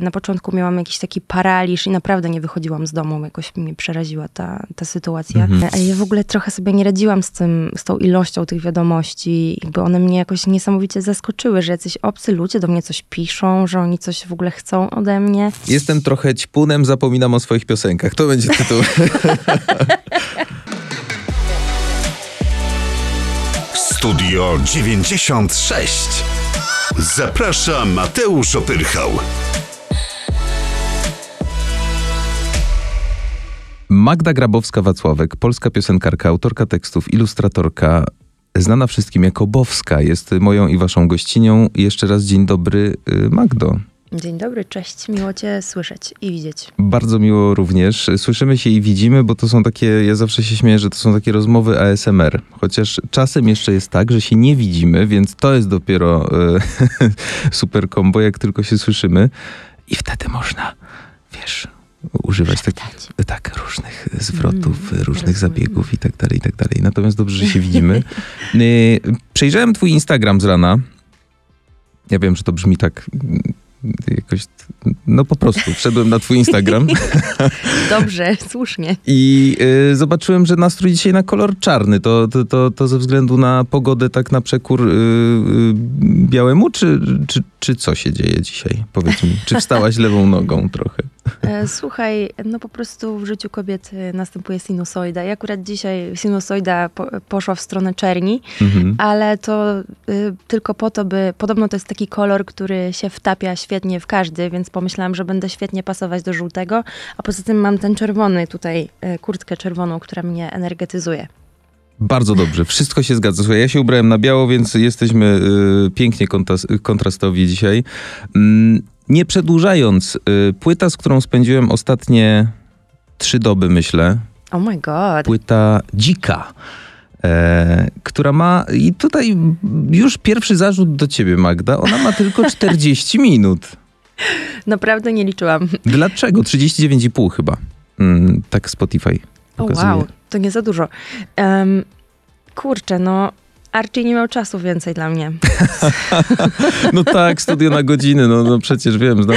na początku miałam jakiś taki paraliż i naprawdę nie wychodziłam z domu. Jakoś mnie przeraziła ta, ta sytuacja. Mhm. Ja w ogóle trochę sobie nie radziłam z tym, z tą ilością tych wiadomości. Jakby one mnie jakoś niesamowicie zaskoczyły, że jacyś obcy ludzie do mnie coś piszą, że oni coś w ogóle chcą ode mnie. Jestem trochę ćpunem, zapominam o swoich piosenkach. To będzie tytuł. Studio 96. Zaprasza Mateusz Opyrchał. Magda Grabowska-Wacławek, polska piosenkarka, autorka tekstów, ilustratorka, znana wszystkim jako Bowska, jest moją i waszą gościnią. Jeszcze raz dzień dobry, y, Magdo. Dzień dobry, cześć. Miło cię słyszeć i widzieć. Bardzo miło również. Słyszymy się i widzimy, bo to są takie, ja zawsze się śmieję, że to są takie rozmowy ASMR. Chociaż czasem jeszcze jest tak, że się nie widzimy, więc to jest dopiero e, super kombo, jak tylko się słyszymy. I wtedy można, wiesz, używać takich, tak, różnych zwrotów, Mm, różnych zabiegów i tak dalej, i tak dalej. Natomiast dobrze, że się widzimy. Y, Przejrzałem twój Instagram z rana. Ja wiem, że to brzmi tak mm, jakoś, no po prostu, wszedłem na twój Instagram Dobrze, słusznie. i y, zobaczyłem, że nastrój dzisiaj na kolor czarny. To, to, to, to ze względu na pogodę tak na przekór y, y, białemu, czy, czy, czy co się dzieje dzisiaj? Powiedz mi, czy wstałaś lewą nogą trochę? E, Słuchaj, no po prostu w życiu kobiety następuje sinusoida. I akurat dzisiaj sinusoida po, poszła w stronę czerni, Mhm. ale to y, tylko po to, by. Podobno to jest taki kolor, który się wtapia świetnie w każdy, więc pomyślałam, że będę świetnie pasować do żółtego. A poza tym mam ten czerwony tutaj, y, kurtkę czerwoną, która mnie energetyzuje. Bardzo dobrze, wszystko się zgadza. Słuchaj, ja się ubrałem na biało, więc jesteśmy y, pięknie kontrastowi dzisiaj. Mm, nie przedłużając, y, płyta, z którą spędziłem ostatnie trzy doby, myślę, Oh my god. płyta Dzika, e, która ma, i tutaj już pierwszy zarzut do ciebie, Magda, ona ma tylko 40 minut. Naprawdę nie liczyłam. Dlaczego? 39,5 chyba. Mm, tak Spotify Pokazuje. wow, to nie za dużo. Em, kurczę, no. Archie nie miał czasu więcej dla mnie. No tak, studio na godziny, no, no przecież wiem, znam,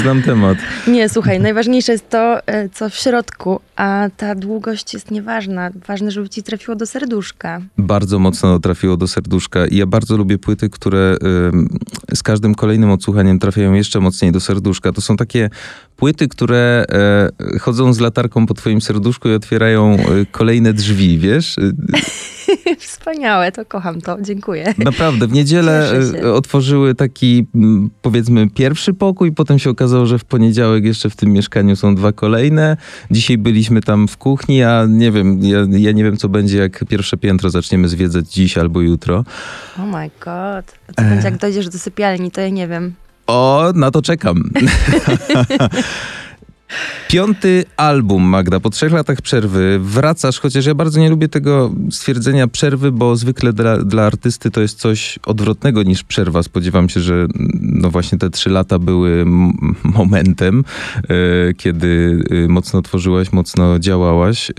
znam temat. Nie, słuchaj, najważniejsze jest to, e, co w środku, a ta długość jest nieważna. Ważne, żeby ci trafiło do serduszka. Bardzo mocno trafiło do serduszka i ja bardzo lubię płyty, które ym, z każdym kolejnym odsłuchaniem trafiają jeszcze mocniej do serduszka. To są takie płyty, które e, chodzą z latarką po twoim serduszku i otwierają e, kolejne drzwi, wiesz? Wspaniałe, to kocham to, dziękuję. Naprawdę, w niedzielę e, otworzyły taki, mm, powiedzmy, pierwszy pokój, potem się okazało, że w poniedziałek jeszcze w tym mieszkaniu są dwa kolejne. Dzisiaj byliśmy tam w kuchni, a nie wiem, ja, ja nie wiem, co będzie, jak pierwsze piętro zaczniemy zwiedzać dziś albo jutro. Oh my god. A co będzie, jak dojdziesz do sypialni, to ja nie wiem. O, na to czekam. Piąty album, Magda, po trzech latach przerwy wracasz, chociaż ja bardzo nie lubię tego stwierdzenia przerwy, bo zwykle dla, dla artysty to jest coś odwrotnego niż przerwa. Spodziewam się, że no właśnie te trzy lata były momentem, e, kiedy e, mocno tworzyłaś, mocno działałaś. E,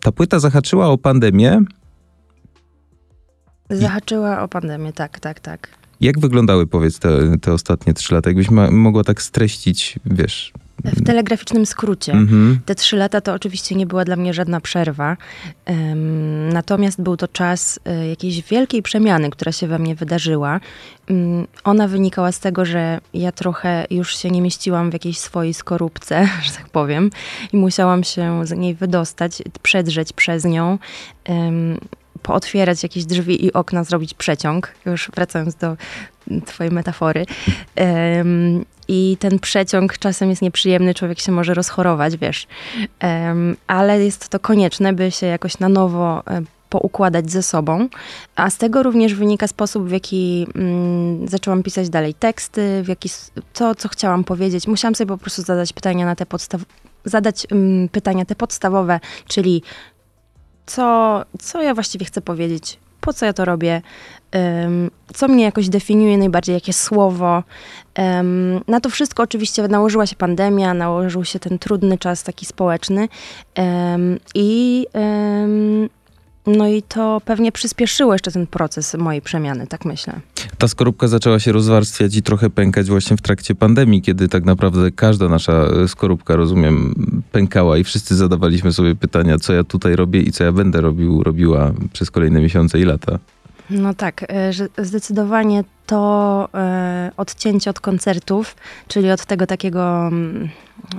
ta płyta zahaczyła o pandemię. Zahaczyła o pandemię, tak, tak, tak. Jak wyglądały, powiedz, te, te ostatnie trzy lata? Jakbyś ma, mogła tak streścić, wiesz... W telegraficznym skrócie. Mhm. Te trzy lata to oczywiście nie była dla mnie żadna przerwa. Em, natomiast był to czas e, jakiejś wielkiej przemiany, która się we mnie wydarzyła. Mm, ona wynikała z tego, że ja trochę już się nie mieściłam w jakiejś swojej skorupce, że tak powiem, i musiałam się z niej wydostać, przedrzeć przez nią. Pootwierać jakieś drzwi i okna, zrobić przeciąg, już wracając do twojej metafory. Em, I ten przeciąg czasem jest nieprzyjemny, człowiek się może rozchorować, wiesz. Em, ale jest to konieczne, by się jakoś na nowo e, poukładać ze sobą. A z tego również wynika sposób, w jaki mm, zaczęłam pisać dalej teksty, w jaki, to, co chciałam powiedzieć. Musiałam sobie po prostu zadać pytania na te podstaw zadać mm, pytania te podstawowe, czyli co, co ja właściwie chcę powiedzieć, po co ja to robię, em, co mnie jakoś definiuje najbardziej, jakie słowo. Em, na to wszystko oczywiście nałożyła się pandemia, nałożył się ten trudny czas taki społeczny. Em, i No i to pewnie przyspieszyło jeszcze ten proces mojej przemiany, tak myślę. Ta skorupka zaczęła się rozwarstwiać i trochę pękać właśnie w trakcie pandemii, kiedy tak naprawdę każda nasza e, skorupka, rozumiem, pękała i wszyscy zadawaliśmy sobie pytania, co ja tutaj robię i co ja będę robił, robiła przez kolejne miesiące i lata. No tak, e, że zdecydowanie to e, odcięcie od koncertów, czyli od tego takiego, mm,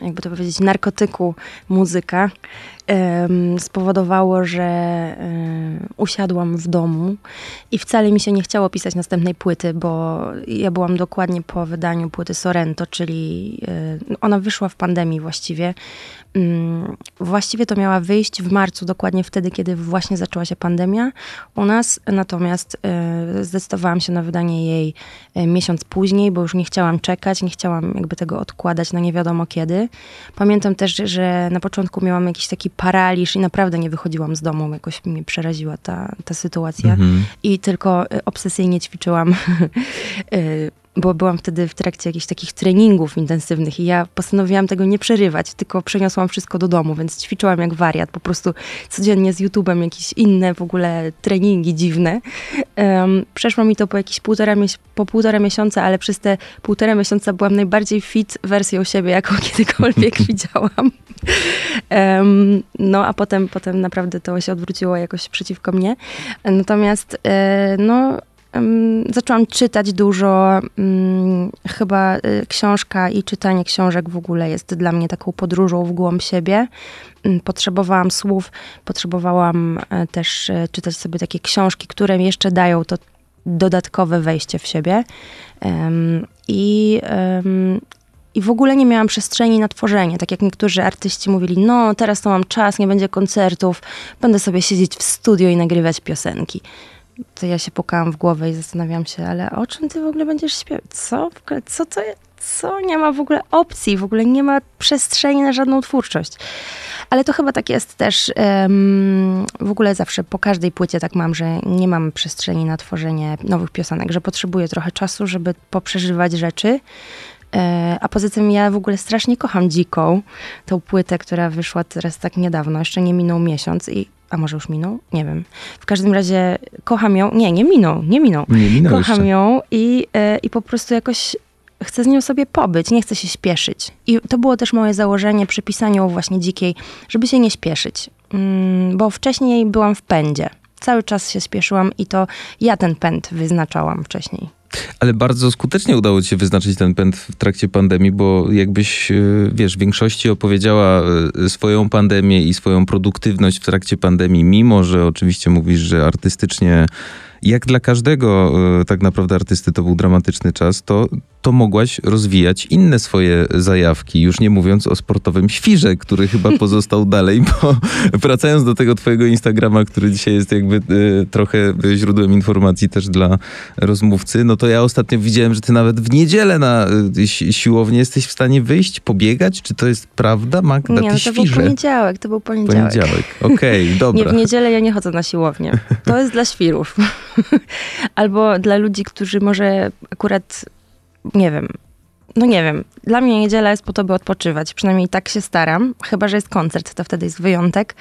jakby to powiedzieć, narkotyku muzyka, spowodowało, że e, usiadłam w domu i wcale mi się nie chciało pisać następnej płyty, bo ja byłam dokładnie po wydaniu płyty Sorrento, czyli e, ona wyszła w pandemii właściwie. Mm, Właściwie to miała wyjść w marcu, dokładnie wtedy, kiedy właśnie zaczęła się pandemia u nas. Natomiast zdecydowałam się na wydanie jej e, miesiąc później, bo już nie chciałam czekać, nie chciałam jakby tego odkładać na nie wiadomo kiedy. Pamiętam też, że na początku miałam jakiś taki paraliż i naprawdę nie wychodziłam z domu. Jakoś mnie przeraziła ta, ta sytuacja. Mhm. I tylko e, obsesyjnie ćwiczyłam e, bo byłam wtedy w trakcie jakichś takich treningów intensywnych i ja postanowiłam tego nie przerywać, tylko przeniosłam wszystko do domu, więc ćwiczyłam jak wariat, po prostu codziennie z YouTube'em jakieś inne w ogóle treningi dziwne. Um, przeszło mi to po jakieś półtora, po półtora miesiąca, ale przez te półtora miesiąca byłam najbardziej fit wersją siebie, jaką kiedykolwiek widziałam. Em, no a potem, potem naprawdę to się odwróciło jakoś przeciwko mnie. Natomiast e, no em, zaczęłam czytać dużo. mm, Chyba y, książka i czytanie książek w ogóle jest dla mnie taką podróżą w głąb siebie. Mm, Potrzebowałam słów, potrzebowałam e, też e, czytać sobie takie książki, które jeszcze dają to dodatkowe wejście w siebie. I, I w ogóle nie miałam przestrzeni na tworzenie. Tak jak niektórzy artyści mówili, no teraz to mam czas, nie będzie koncertów, będę sobie siedzieć w studio i nagrywać piosenki. To ja się pukałam w głowę i zastanawiam się, ale o czym ty w ogóle będziesz śpiewać? Co? W ogóle, co to jest? Co? Nie ma w ogóle opcji, w ogóle nie ma przestrzeni na żadną twórczość. Ale to chyba tak jest też em, w ogóle zawsze po każdej płycie tak mam, że nie mam przestrzeni na tworzenie nowych piosenek, że potrzebuję trochę czasu, żeby poprzeżywać rzeczy. E, A poza tym ja w ogóle strasznie kocham Dziką, tą płytę, która wyszła teraz tak niedawno, jeszcze nie minął miesiąc i a może już minął? Nie wiem. W każdym razie kocham ją. Nie, nie minął, nie minął. Nie minął kocham jeszcze. ją i, e, i po prostu jakoś chcę z nią sobie pobyć, nie chcę się śpieszyć. I to było też moje założenie przy pisaniu właśnie dzikiej, żeby się nie śpieszyć. Mm, bo wcześniej byłam w pędzie. Cały czas się spieszyłam i to ja ten pęd wyznaczałam wcześniej. Ale bardzo skutecznie udało ci się wyznaczyć ten pęd w trakcie pandemii, bo jakbyś, y, wiesz, w większości opowiedziała y, swoją pandemię i swoją produktywność w trakcie pandemii, mimo że oczywiście mówisz, że artystycznie, jak dla każdego y, tak naprawdę artysty to był dramatyczny czas, to, to mogłaś rozwijać inne swoje zajawki, już nie mówiąc o sportowym świrze, który chyba pozostał dalej, bo wracając do tego twojego Instagrama, który dzisiaj jest jakby y, trochę źródłem informacji też dla rozmówcy, no to ja ostatnio widziałem, że ty nawet w niedzielę na y, si- siłownię jesteś w stanie wyjść, pobiegać. Czy to jest prawda, Magda? nie, no to był świrze. poniedziałek, to był poniedziałek. Poniedziałek. Okej, Nie, dobra. w niedzielę ja nie chodzę na siłownię. To jest dla świrów. Albo dla ludzi, którzy może akurat, nie wiem, no nie wiem. Dla mnie niedziela jest po to, by odpoczywać. Przynajmniej tak się staram. Chyba, że jest koncert, to wtedy jest wyjątek.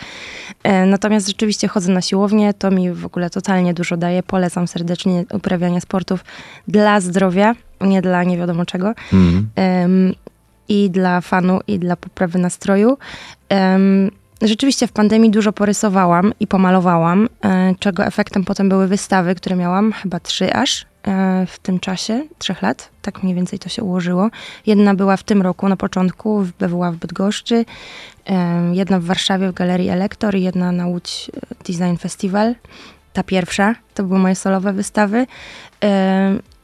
E, Natomiast rzeczywiście chodzę na siłownię. To mi w ogóle totalnie dużo daje. Polecam serdecznie uprawianie sportów dla zdrowia, nie dla nie wiadomo czego. Mm. I dla fanu, i dla poprawy nastroju. Rzeczywiście w pandemii dużo porysowałam i pomalowałam, e, czego efektem potem były wystawy, które miałam, chyba trzy aż w tym czasie, trzech lat. Tak mniej więcej to się ułożyło. Jedna była w tym roku na początku, w- była w Bydgoszczy, em, jedna w Warszawie w Galerii Elektor jedna na Łódź e, Design Festival. Ta pierwsza to były moje solowe wystawy.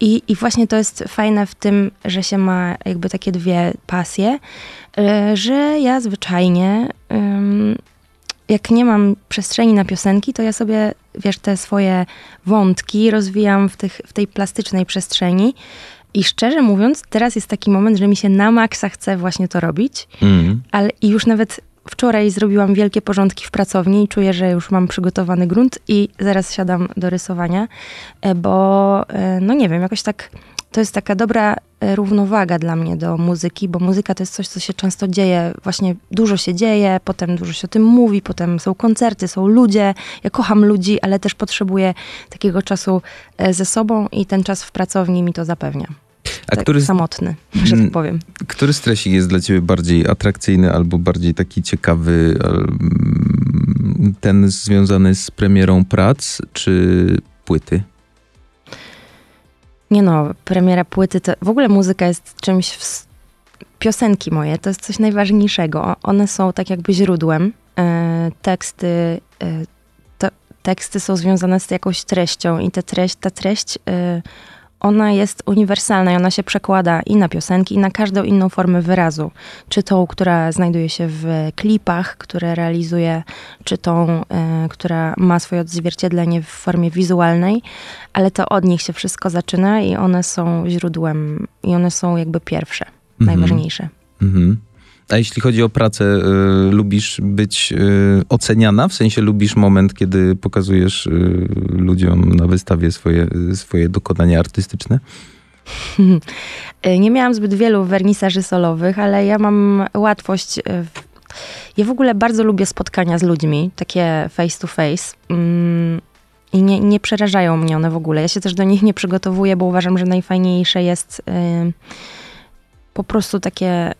I, I właśnie to jest fajne w tym, że się ma jakby takie dwie pasje, e, że ja zwyczajnie, jak nie mam przestrzeni na piosenki, to ja sobie, wiesz, te swoje wątki rozwijam w, tych, w tej plastycznej przestrzeni. I szczerze mówiąc, teraz jest taki moment, że mi się na maksa chce właśnie to robić, Mm. ale i już nawet wczoraj zrobiłam wielkie porządki w pracowni i czuję, że już mam przygotowany grunt i zaraz siadam do rysowania, e, bo e, no nie wiem, jakoś tak to jest taka dobra e, równowaga dla mnie do muzyki, bo muzyka to jest coś, co się często dzieje, właśnie dużo się dzieje, potem dużo się o tym mówi, potem są koncerty, są ludzie. Ja kocham ludzi, ale też potrzebuję takiego czasu e, ze sobą i ten czas w pracowni mi to zapewnia. A tak który, samotny, że Mm. tak powiem. który stresik jest dla ciebie bardziej atrakcyjny albo bardziej taki ciekawy? mm, Ten związany z premierą prac czy płyty? Nie no, premiera płyty to w ogóle muzyka jest czymś. W, piosenki moje to jest coś najważniejszego. One są tak jakby źródłem. E, teksty, e, teksty są związane z jakąś treścią i ta treść, ta treść e, ona jest uniwersalna i ona się przekłada i na piosenki, i na każdą inną formę wyrazu. Czy tą, która znajduje się w klipach, które realizuje, czy tą, e, która ma swoje odzwierciedlenie w formie wizualnej, ale to od nich się wszystko zaczyna i one są źródłem, i one są jakby pierwsze, najważniejsze. Mhm. A jeśli chodzi o pracę, y, lubisz być y, oceniana? W sensie lubisz moment, kiedy pokazujesz y, ludziom na wystawie swoje, swoje dokonania artystyczne? Nie miałam zbyt wielu wernisaży solowych, ale ja mam łatwość. w- Ja w ogóle bardzo lubię spotkania z ludźmi, takie face to face. Mm, I nie, nie przerażają mnie one w ogóle. Ja się też do nich nie przygotowuję, bo uważam, że najfajniejsze jest y, po prostu takie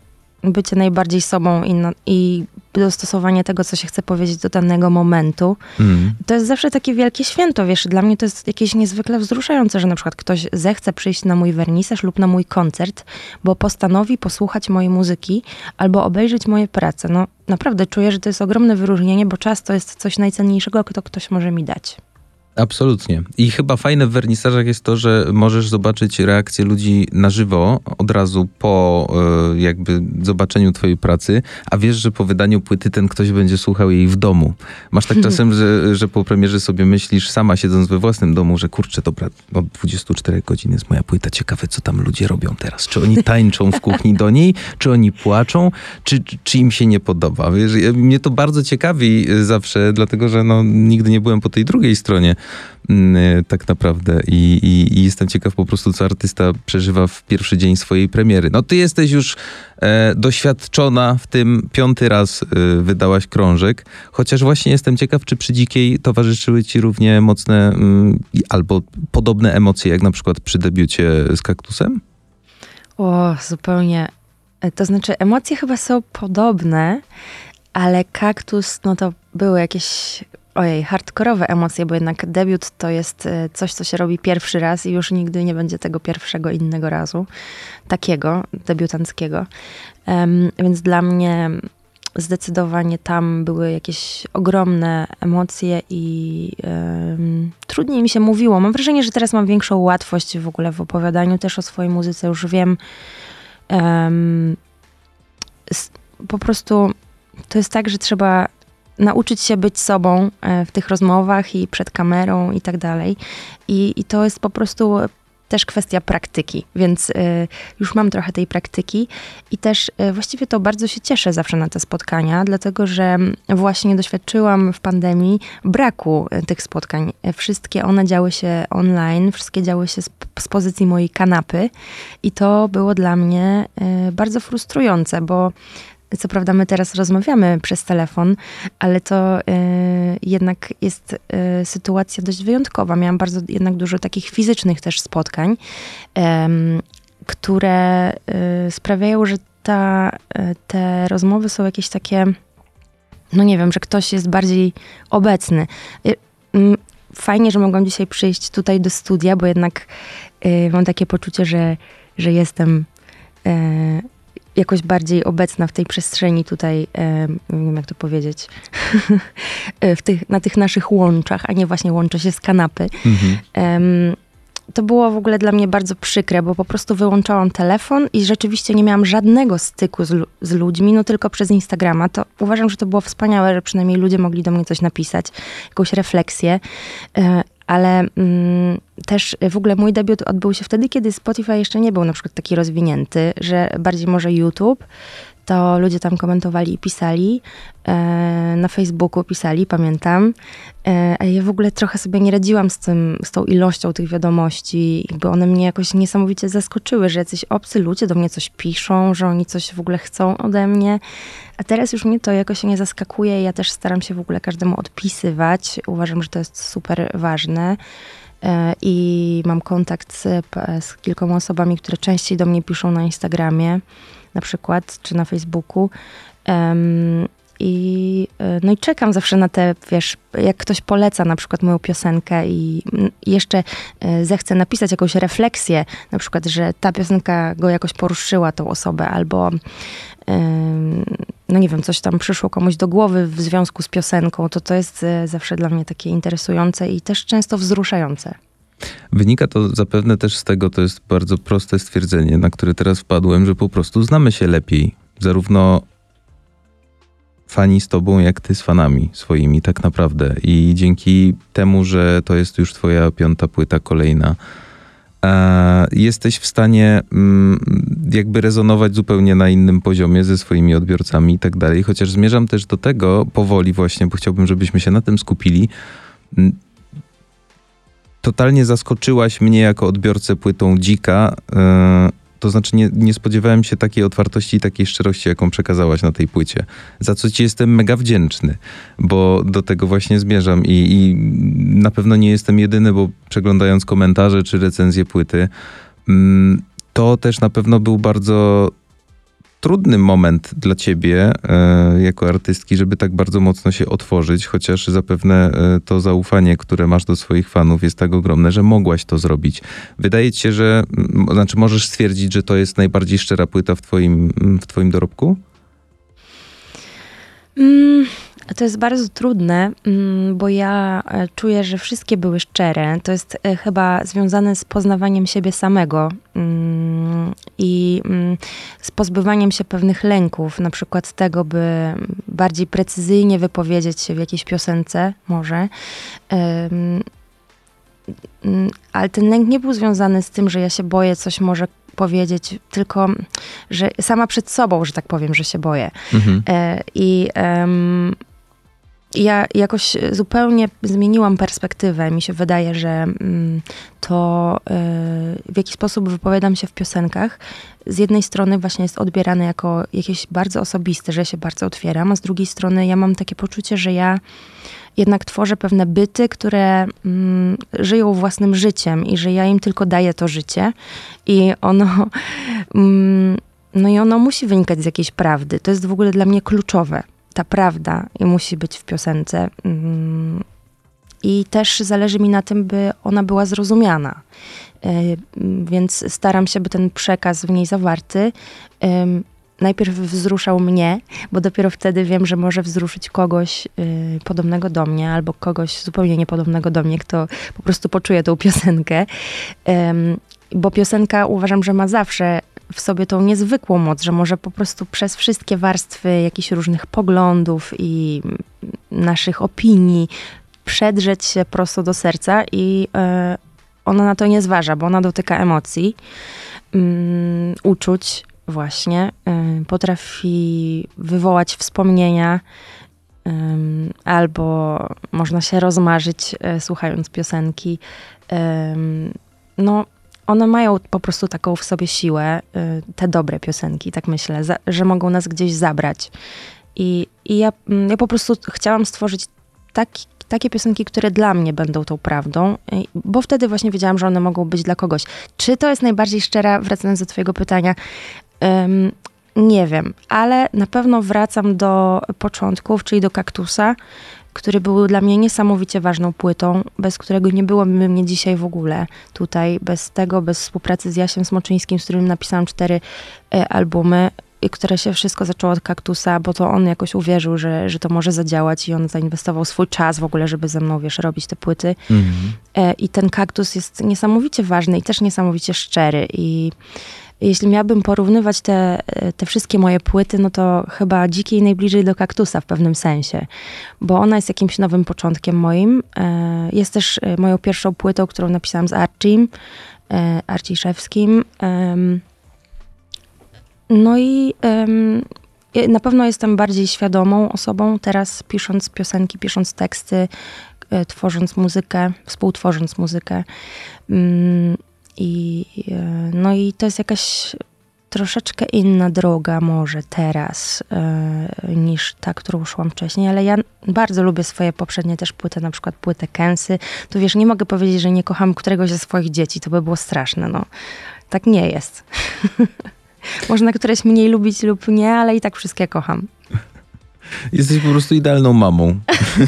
bycie najbardziej sobą i, na, i dostosowanie tego, co się chce powiedzieć do danego momentu. Mm. To jest zawsze takie wielkie święto, wiesz, dla mnie to jest jakieś niezwykle wzruszające, że na przykład ktoś zechce przyjść na mój wernisaż lub na mój koncert, bo postanowi posłuchać mojej muzyki albo obejrzeć moje prace. No naprawdę czuję, że to jest ogromne wyróżnienie, bo czas to jest coś najcenniejszego, co ktoś może mi dać. Absolutnie. I chyba fajne w wernisażach jest to, że możesz zobaczyć reakcję ludzi na żywo od razu po e, jakby zobaczeniu twojej pracy, a wiesz, że po wydaniu płyty ten ktoś będzie słuchał jej w domu. Masz tak czasem, że, że po premierze sobie myślisz sama siedząc we własnym domu, że kurczę, dobra, od 24 godzin jest moja płyta, ciekawe co tam ludzie robią teraz. Czy oni tańczą w kuchni do niej, czy oni płaczą, czy, czy im się nie podoba. Wiesz, mnie to bardzo ciekawi y, zawsze, dlatego że no, nigdy nie byłem po tej drugiej stronie tak naprawdę I, i, i jestem ciekaw po prostu, co artysta przeżywa w pierwszy dzień swojej premiery. No ty jesteś już e, doświadczona w tym, piąty raz e, wydałaś krążek, chociaż właśnie jestem ciekaw, czy przy Dzikiej towarzyszyły ci równie mocne mm, albo podobne emocje, jak na przykład przy debiucie z Kaktusem? O, zupełnie. e, To znaczy, emocje chyba są podobne, ale kaktus, no to były jakieś, ojej, hardkorowe emocje, bo jednak debiut to jest e, coś, co się robi pierwszy raz i już nigdy nie będzie tego pierwszego innego razu, takiego, debiutanckiego. Em, więc dla mnie zdecydowanie tam były jakieś ogromne emocje i trudniej mi się mówiło. Mam wrażenie, że teraz mam większą łatwość w ogóle w opowiadaniu też o swojej muzyce. Już wiem, po prostu to jest tak, że trzeba nauczyć się być sobą e, w tych rozmowach i przed kamerą i tak dalej. I, i to jest po prostu też kwestia praktyki, więc e, już mam trochę tej praktyki i też e, właściwie to bardzo się cieszę zawsze na te spotkania, dlatego że właśnie doświadczyłam w pandemii braku tych spotkań. Wszystkie one działy się online, wszystkie działy się z, pozycji mojej kanapy i to było dla mnie bardzo frustrujące, bo co prawda my teraz rozmawiamy przez telefon, ale to e, jednak jest e, sytuacja dość wyjątkowa. Miałam bardzo jednak dużo takich fizycznych też spotkań, em, które e, sprawiają, że ta, te rozmowy są jakieś takie, no nie wiem, że ktoś jest bardziej obecny. Fajnie, że mogłam dzisiaj przyjść tutaj do studia, bo jednak mam takie poczucie, że, że jestem jakoś bardziej obecna w tej przestrzeni tutaj, e, nie wiem jak to powiedzieć, e, tych, na tych naszych łączach, a nie właśnie łączę się z kanapy. Mhm. To było w ogóle dla mnie bardzo przykre, bo po prostu wyłączałam telefon i rzeczywiście nie miałam żadnego styku z, z ludźmi, no tylko przez Instagrama. To uważam, że to było wspaniałe, że przynajmniej ludzie mogli do mnie coś napisać, jakąś refleksję, e, ale mm, też w ogóle mój debiut odbył się wtedy, kiedy Spotify jeszcze nie był na przykład taki rozwinięty, że bardziej może YouTube, to ludzie tam komentowali i pisali. E, na Facebooku pisali, pamiętam. E, a ja w ogóle trochę sobie nie radziłam z, tym, z tą ilością tych wiadomości. Jakby one mnie jakoś niesamowicie zaskoczyły, że jacyś obcy ludzie do mnie coś piszą, że oni coś w ogóle chcą ode mnie. A teraz już mnie to jakoś nie zaskakuje. Ja też staram się w ogóle każdemu odpisywać. Uważam, że to jest super ważne e, i mam kontakt z, z, kilkoma osobami, które częściej do mnie piszą na Instagramie na przykład, czy na Facebooku. Um, i, e, no i czekam zawsze na te, wiesz, jak ktoś poleca na przykład moją piosenkę i jeszcze e, zechce napisać jakąś refleksję, na przykład, że ta piosenka go jakoś poruszyła, tą osobę, albo no nie wiem, coś tam przyszło komuś do głowy w związku z piosenką, to to jest e, zawsze dla mnie takie interesujące i też często wzruszające. Wynika to zapewne też z tego, to jest bardzo proste stwierdzenie, na które teraz wpadłem, że po prostu znamy się lepiej. Zarówno fani z tobą, jak ty z fanami swoimi, tak naprawdę. I dzięki temu, że to jest już twoja piąta płyta, kolejna, e, jesteś w stanie mm, jakby rezonować zupełnie na innym poziomie ze swoimi odbiorcami i tak dalej. Chociaż zmierzam też do tego powoli właśnie, bo chciałbym, żebyśmy się na tym skupili totalnie zaskoczyłaś mnie jako odbiorcę płytą Dzika. Yy, to znaczy nie, nie, spodziewałem się takiej otwartości i takiej szczerości, jaką przekazałaś na tej płycie. Za co ci jestem mega wdzięczny, bo do tego właśnie zmierzam i, i na pewno nie jestem jedyny, bo przeglądając komentarze czy recenzje płyty, yy, to też na pewno był bardzo trudny moment dla ciebie e, jako artystki, żeby tak bardzo mocno się otworzyć, chociaż zapewne e, to zaufanie, które masz do swoich fanów jest tak ogromne, że mogłaś to zrobić. Wydaje ci się, że, znaczy możesz stwierdzić, że to jest najbardziej szczera płyta w twoim, w twoim dorobku? Mm, to jest bardzo trudne, mm, bo ja e, czuję, że wszystkie były szczere. To jest chyba związane z poznawaniem siebie samego mm, z pozbywaniem się pewnych lęków, na przykład tego, by bardziej precyzyjnie wypowiedzieć się w jakiejś piosence, może. Ale ten lęk nie był związany z tym, że ja się boję coś może powiedzieć, tylko że sama przed sobą, że tak powiem, że się boję. Mhm. E, I um, ja jakoś zupełnie zmieniłam perspektywę. Mi się wydaje, że mm, to, y, w jaki sposób wypowiadam się w piosenkach, z jednej strony właśnie jest odbierane jako jakieś bardzo osobiste, że się bardzo otwieram, a z drugiej strony ja mam takie poczucie, że ja jednak tworzę pewne byty, które mm, żyją własnym życiem i że ja im tylko daję to życie i ono. Mm, no i ono musi wynikać z jakiejś prawdy. To jest w ogóle dla mnie kluczowe ta prawda musi być w piosence. Mm, I też zależy mi na tym, by ona była zrozumiana. E, więc staram się, by ten przekaz w niej zawarty najpierw wzruszał mnie, bo dopiero wtedy wiem, że może wzruszyć kogoś y, podobnego do mnie, albo kogoś zupełnie niepodobnego do mnie, kto po prostu poczuje tą piosenkę. bo piosenka uważam, że ma zawsze w sobie tą niezwykłą moc, że może po prostu przez wszystkie warstwy jakichś różnych poglądów i naszych opinii przedrzeć się prosto do serca i y, ona na to nie zważa, bo ona dotyka emocji, um, uczuć właśnie, y, potrafi wywołać wspomnienia, albo można się rozmarzyć y, słuchając piosenki. No, one mają po prostu taką w sobie siłę, y, te dobre piosenki, tak myślę, że mogą nas gdzieś zabrać. I, i ja, mm, ja po prostu chciałam stworzyć taki, takie piosenki, które dla mnie będą tą prawdą, y, bo wtedy właśnie wiedziałam, że one mogą być dla kogoś. Czy to jest najbardziej szczera, wracając do Twojego pytania? Um, nie wiem, ale na pewno wracam do początków, czyli do kaktusa, który był dla mnie niesamowicie ważną płytą, bez którego nie byłoby mnie dzisiaj w ogóle tutaj, bez tego, bez współpracy z Jasiem Smoczyńskim, z którym napisałam cztery e, albumy. i które się wszystko zaczęło od kaktusa, bo to on jakoś uwierzył, że, że to może zadziałać i on zainwestował swój czas w ogóle, żeby ze mną, wiesz, robić te płyty. Mhm. E, I ten kaktus jest niesamowicie ważny i też niesamowicie szczery. I jeśli miałabym porównywać te, e, te wszystkie moje płyty, no to chyba dzikiej najbliżej do kaktusa w pewnym sensie, bo ona jest jakimś nowym początkiem moim. E, Jest też e, moją pierwszą płytą, którą napisałam z Archim, Arciszewskim. No i na pewno jestem bardziej świadomą osobą teraz, pisząc piosenki, pisząc teksty, tworząc muzykę, współtworząc muzykę. I, e, no i to jest jakaś troszeczkę inna droga może teraz e, niż ta, którą szłam wcześniej, ale ja bardzo lubię swoje poprzednie też płyty, na przykład płytę Kensy. To wiesz, nie mogę powiedzieć, że nie kocham któregoś ze swoich dzieci, to by było straszne, no. Tak nie jest. Można któreś mniej lubić lub nie, ale i tak wszystkie kocham. Jesteś po prostu idealną mamą.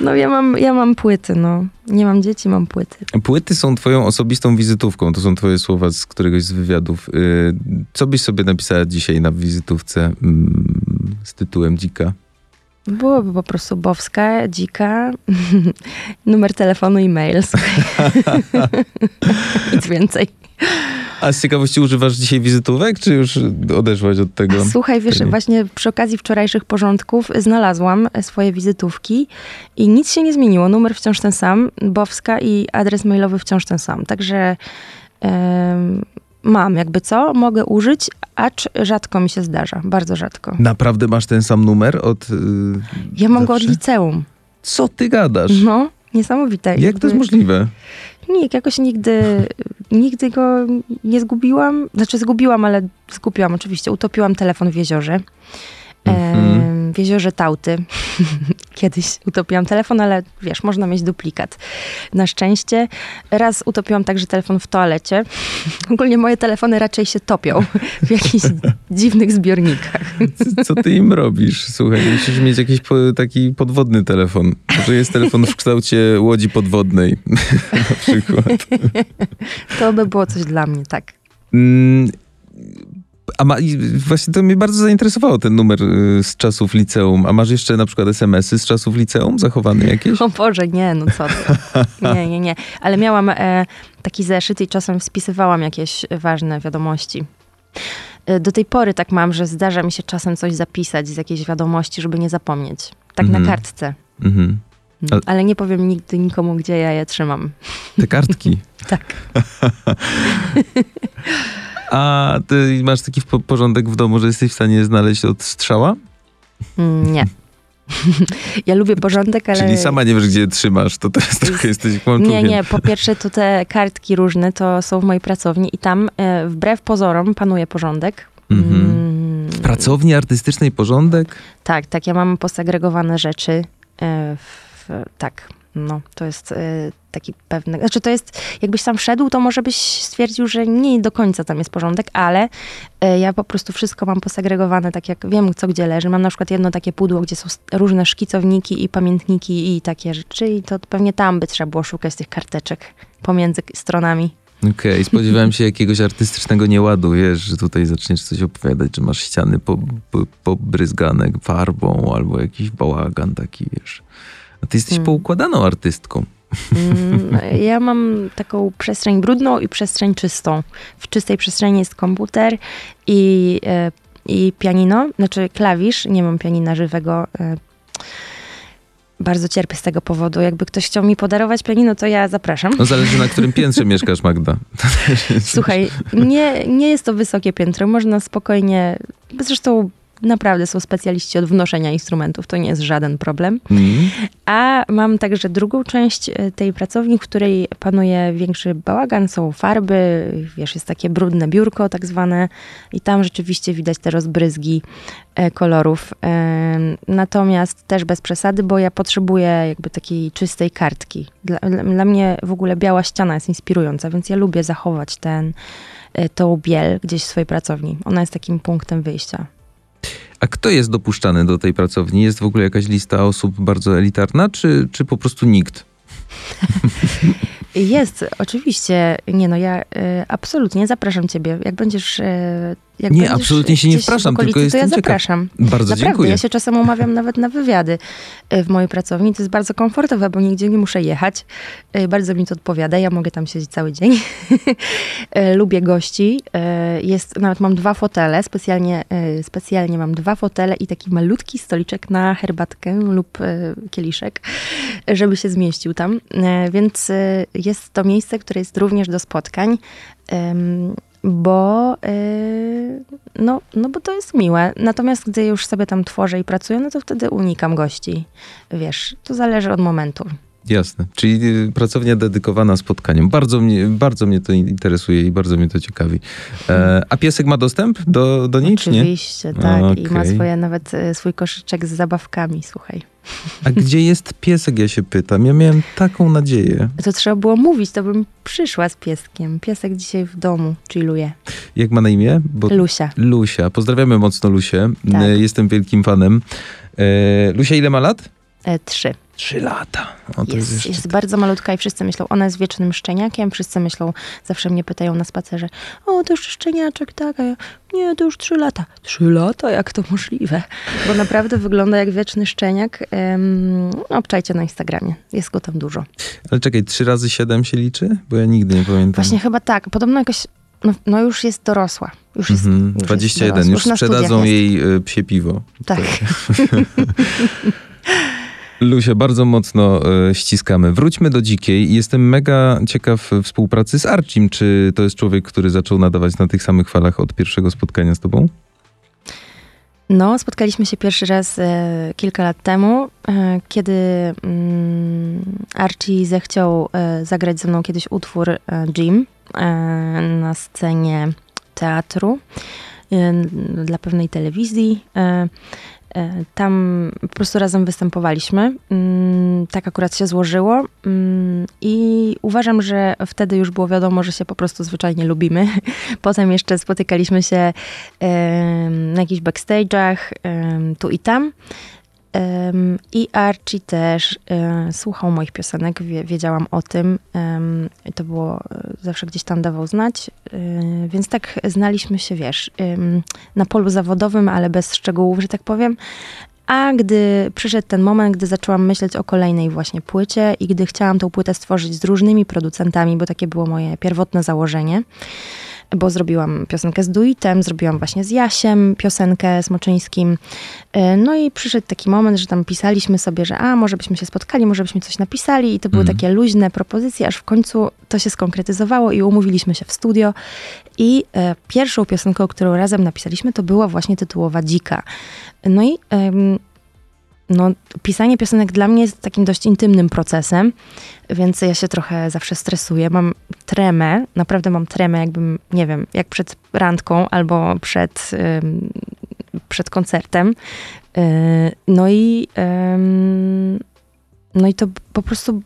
No ja mam, ja mam płyty, no. Nie mam dzieci, mam płyty. Płyty są twoją osobistą wizytówką. To są twoje słowa z któregoś z wywiadów. Y, Co byś sobie napisała dzisiaj na wizytówce mm, z tytułem Dzika? Byłoby po prostu Bowska, Dzika, numer telefonu i mail. Nic więcej. A z ciekawości używasz dzisiaj wizytówek, czy już odeszłaś od tego? Słuchaj, wiesz, Okej. właśnie przy okazji wczorajszych porządków znalazłam swoje wizytówki i nic się nie zmieniło. Numer wciąż ten sam, Bowska i adres mailowy wciąż ten sam. Także em, mam jakby co, mogę użyć, acz rzadko mi się zdarza, bardzo rzadko. Naprawdę masz ten sam numer od. y, Ja mam go od zawsze? liceum. Co ty gadasz? No, niesamowite. Jak Jakby- to jest możliwe? Nie, jakoś nigdy, nigdy go nie zgubiłam. Znaczy zgubiłam, ale zgubiłam oczywiście. Utopiłam telefon w jeziorze. Mhm. Em, w jeziorze Tauty. Kiedyś utopiłam telefon, ale wiesz, można mieć duplikat. Na szczęście. Raz utopiłam także telefon w toalecie. Ogólnie moje telefony raczej się topią w jakichś dziwnych zbiornikach. Co- Co ty im robisz? Słuchaj, musisz mieć jakiś po, taki podwodny telefon. Może jest telefon w kształcie łodzi podwodnej na przykład. To by było coś dla mnie, tak. Mm, A ma, i właśnie to mnie bardzo zainteresowało ten numer y, z czasów liceum. A masz jeszcze na przykład SMS-y z czasów liceum zachowane jakieś? O Boże, nie, no co ty. Nie, nie, nie. Ale miałam e, taki zeszyt i czasem spisywałam jakieś ważne wiadomości. E, Do tej pory tak mam, że zdarza mi się czasem coś zapisać z jakiejś wiadomości, żeby nie zapomnieć. Tak Mhm. na kartce. Mhm. A- Ale nie powiem nigdy nikomu, gdzie ja je trzymam. Te kartki. Tak. A ty masz taki po- porządek w domu, że jesteś w stanie znaleźć od strzała? Mm, Nie. Ja lubię porządek, ale... Czyli sama nie wiesz, gdzie je trzymasz. To teraz trochę jesteś kłamczuchem. Nie, nie. Po pierwsze, to te kartki różne to są w mojej pracowni i tam e, wbrew pozorom panuje porządek. Mhm. Mm, W pracowni artystycznej porządek? Tak, tak, ja mam posegregowane rzeczy. e, W, tak, no, to jest e, taki pewny. Znaczy, to jest, jakbyś tam wszedł, to może byś stwierdził, że nie do końca tam jest porządek, ale e, ja po prostu wszystko mam posegregowane, tak jak wiem, co gdzie leży. Mam na przykład jedno takie pudło, gdzie są różne szkicowniki i pamiętniki i takie rzeczy, i to pewnie tam by trzeba było szukać tych karteczek pomiędzy stronami. Okej, spodziewałem się jakiegoś artystycznego nieładu, wiesz, że tutaj zaczniesz coś opowiadać, że masz ściany po, po, pobryzgane farbą albo jakiś bałagan taki, wiesz. A ty jesteś Hmm. poukładaną artystką. Mm, Ja mam taką przestrzeń brudną i przestrzeń czystą. W czystej przestrzeni jest komputer i, e, i pianino, znaczy klawisz. Nie mam pianina żywego. e, Bardzo cierpię z tego powodu. Jakby ktoś chciał mi podarować pianino, to ja zapraszam. No zależy na którym piętrze mieszkasz, Magda. Słuchaj, nie, nie jest to wysokie piętro. Można spokojnie. Zresztą naprawdę są specjaliści od wnoszenia instrumentów. To nie jest żaden problem. Mm. A mam także drugą część e, tej pracowni, w której panuje większy bałagan, są farby, wiesz, jest takie brudne biurko tak zwane i tam rzeczywiście widać te rozbryzgi e, kolorów. Em, Natomiast też bez przesady, bo ja potrzebuję jakby takiej czystej kartki. Dla, dla- mnie w ogóle biała ściana jest inspirująca, więc ja lubię zachować ten, e, tą biel gdzieś w swojej pracowni. Ona jest takim punktem wyjścia. A kto jest dopuszczany do tej pracowni? Jest w ogóle jakaś lista osób bardzo elitarna, czy, czy po prostu nikt? Jest, oczywiście. Nie no, ja y, absolutnie zapraszam ciebie. Jak będziesz y, jak Nie, absolutnie się nie wpraszam, okolicy, tylko to ja jestem ciekaw. zapraszam. Bardzo Naprawdę, dziękuję. ja się czasem umawiam nawet na wywiady y, w mojej pracowni. To jest bardzo komfortowe, bo nigdzie nie muszę jechać. Y, Bardzo mi to odpowiada. Ja mogę tam siedzieć cały dzień. Y, Lubię gości. Jest, nawet mam dwa fotele. Specjalnie, specjalnie mam dwa fotele i taki malutki stoliczek na herbatkę lub kieliszek, żeby się zmieścił tam. Więc jest to miejsce, które jest również do spotkań. Bo, y, no, no bo to jest miłe. Natomiast gdy już sobie tam tworzę i pracuję, no to wtedy unikam gości. Wiesz, to zależy od momentu. Jasne. Czyli y, pracownia dedykowana spotkaniom. Bardzo mnie, bardzo mnie to interesuje i bardzo mnie to ciekawi. E, a piesek ma dostęp do, do niej, czy nie? Oczywiście, tak. I ma swoje nawet y, swój koszyczek z zabawkami, słuchaj. A gdzie jest piesek, ja się pytam. Ja miałem taką nadzieję. To trzeba było mówić, to bym przyszła z pieskiem. Piesek dzisiaj w domu chilluje. Jak ma na imię? Bo... Lusia. Lusia. Pozdrawiamy mocno Lusię. Tak. E, Jestem wielkim fanem. E, Lusia, ile ma lat? E, trzy. Trzy lata. O, to Jest, jest jest, jeszcze... bardzo malutka i wszyscy myślą, ona jest wiecznym szczeniakiem, wszyscy myślą, zawsze mnie pytają na spacerze, o, to już szczeniaczek, tak, a ja, nie, to już trzy lata. Trzy lata? Jak to możliwe? Bo naprawdę wygląda jak wieczny szczeniak. Um, obczajcie na Instagramie, jest go tam dużo. Ale czekaj, trzy razy siedem się liczy? Bo ja nigdy nie pamiętam. Właśnie chyba tak, podobno jakoś, no, no już jest dorosła. Już jest, Mhm, już 21. jest dorosła. Już na studiach sprzedadzą jej y, psie piwo. Tak. Lusia, bardzo mocno e, ściskamy. Wróćmy do Dzikiej. Jestem mega ciekaw współpracy z Arcim. Czy to jest człowiek, który zaczął nadawać na tych samych falach od pierwszego spotkania z tobą? No, spotkaliśmy się pierwszy raz e, kilka lat temu, e, kiedy mm, Archie zechciał e, zagrać ze mną kiedyś utwór e, Jim e, na scenie teatru e, dla pewnej telewizji. E, tam po prostu razem występowaliśmy. Mm, tak akurat się złożyło. Mm, I uważam, że wtedy już było wiadomo, że się po prostu zwyczajnie lubimy. Potem jeszcze spotykaliśmy się na jakichś backstage'ach, tu i tam. Em, I Archie też e, słuchał moich piosenek, wie, wiedziałam o tym. i to było, e, zawsze gdzieś tam dawał znać. e, Więc tak znaliśmy się, wiesz, na polu zawodowym, ale bez szczegółów, że tak powiem. A gdy przyszedł ten moment, gdy zaczęłam myśleć o kolejnej właśnie płycie i gdy chciałam tą płytę stworzyć z różnymi producentami, bo takie było moje pierwotne założenie, bo zrobiłam piosenkę z Duitem, zrobiłam właśnie z Jasiem piosenkę z Moczyńskim. E, No i przyszedł taki moment, że tam pisaliśmy sobie, że a, może byśmy się spotkali, może byśmy coś napisali i to były Mhm. takie luźne propozycje, aż w końcu to się skonkretyzowało i umówiliśmy się w studio. I e, pierwszą piosenką, którą razem napisaliśmy, to była właśnie tytułowa Dzika. No i em, no, pisanie piosenek dla mnie jest takim dość intymnym procesem, więc ja się trochę zawsze stresuję. Mam tremę, naprawdę mam tremę, jakbym, nie wiem, jak przed randką albo przed, ym, przed koncertem. Yy, no i no i to po prostu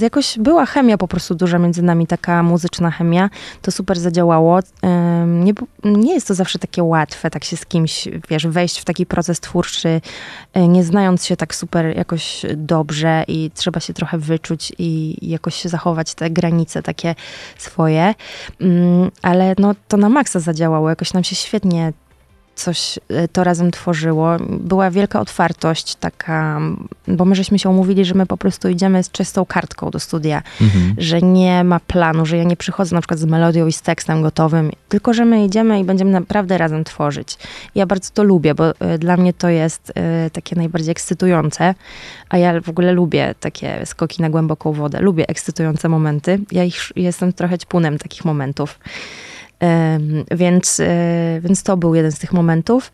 jakoś była chemia po prostu duża między nami, taka muzyczna chemia. To super zadziałało. Nie, nie jest to zawsze takie łatwe, tak się z kimś, wiesz, wejść w taki proces twórczy, y, nie znając się tak super jakoś dobrze i trzeba się trochę wyczuć i jakoś zachować te granice takie swoje. Ym, ale no to na maksa zadziałało, jakoś nam się świetnie coś y, to razem tworzyło. Była wielka otwartość taka, bo my żeśmy się umówili, że my po prostu idziemy z czystą kartką do studia, Mhm. że nie ma planu, że ja nie przychodzę na przykład z melodią i z tekstem gotowym, tylko że my idziemy i będziemy naprawdę razem tworzyć. Ja bardzo to lubię, bo y, dla mnie to jest y, takie najbardziej ekscytujące, a ja w ogóle lubię takie skoki na głęboką wodę, lubię ekscytujące momenty. Ja ich, jestem trochę ćpunem takich momentów. Więc, e, więc to był jeden z tych momentów.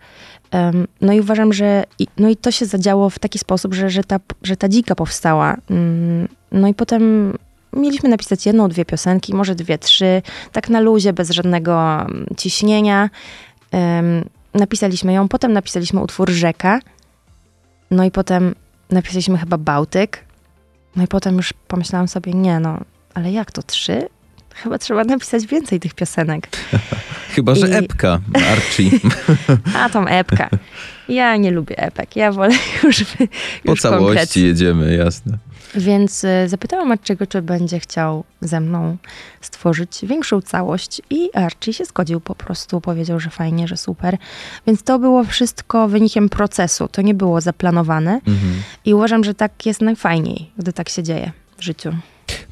No i uważam, że no i to się zadziało w taki sposób, że, że, ta, że ta dzika powstała. Mm, No i potem mieliśmy napisać jedną, dwie piosenki, może dwie, trzy, tak na luzie, bez żadnego mm, ciśnienia. Napisaliśmy ją, potem napisaliśmy utwór Rzeka, no i potem napisaliśmy chyba Bałtyk, no i potem już pomyślałam sobie, nie no, ale jak to trzy? Chyba trzeba napisać więcej tych piosenek. Chyba, że I- epka, Archie. A tą epka. Ja nie lubię epek. Ja wolę już, wy- Po już całości konkret. jedziemy, jasne. Więc y, zapytałam Archiego, czy będzie chciał ze mną stworzyć większą całość i Archie się zgodził po prostu, powiedział, że fajnie, że super. Więc to było wszystko wynikiem procesu, to nie było zaplanowane Mhm. i uważam, że tak jest najfajniej, gdy tak się dzieje w życiu.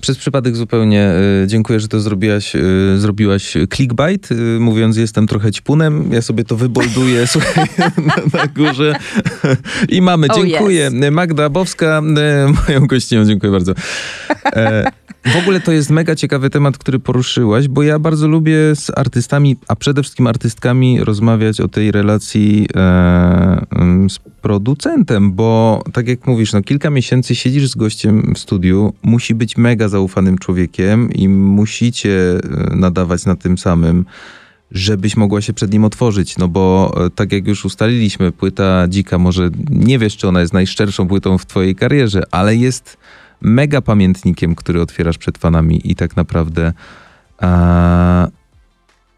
Przez przypadek zupełnie y, dziękuję, że to zrobiłaś, y, zrobiłaś clickbait, y, mówiąc jestem trochę ćpunem. Ja sobie to wybolduję słuchaj, na, na górze. I mamy, Oh, dziękuję. Magda Bowska, moją gościnią, dziękuję bardzo. W ogóle to jest mega ciekawy temat, który poruszyłaś, bo ja bardzo lubię z artystami, a przede wszystkim artystkami rozmawiać o tej relacji e, z producentem, bo tak jak mówisz, no kilka miesięcy siedzisz z gościem w studiu, musi być mega zaufanym człowiekiem i musicie e, nadawać na tym samym żebyś mogła się przed nim otworzyć, no bo e, tak jak już ustaliliśmy, płyta Dzika może nie wiesz, czy ona jest najszczerszą płytą w twojej karierze, ale jest mega pamiętnikiem, który otwierasz przed fanami i tak naprawdę a,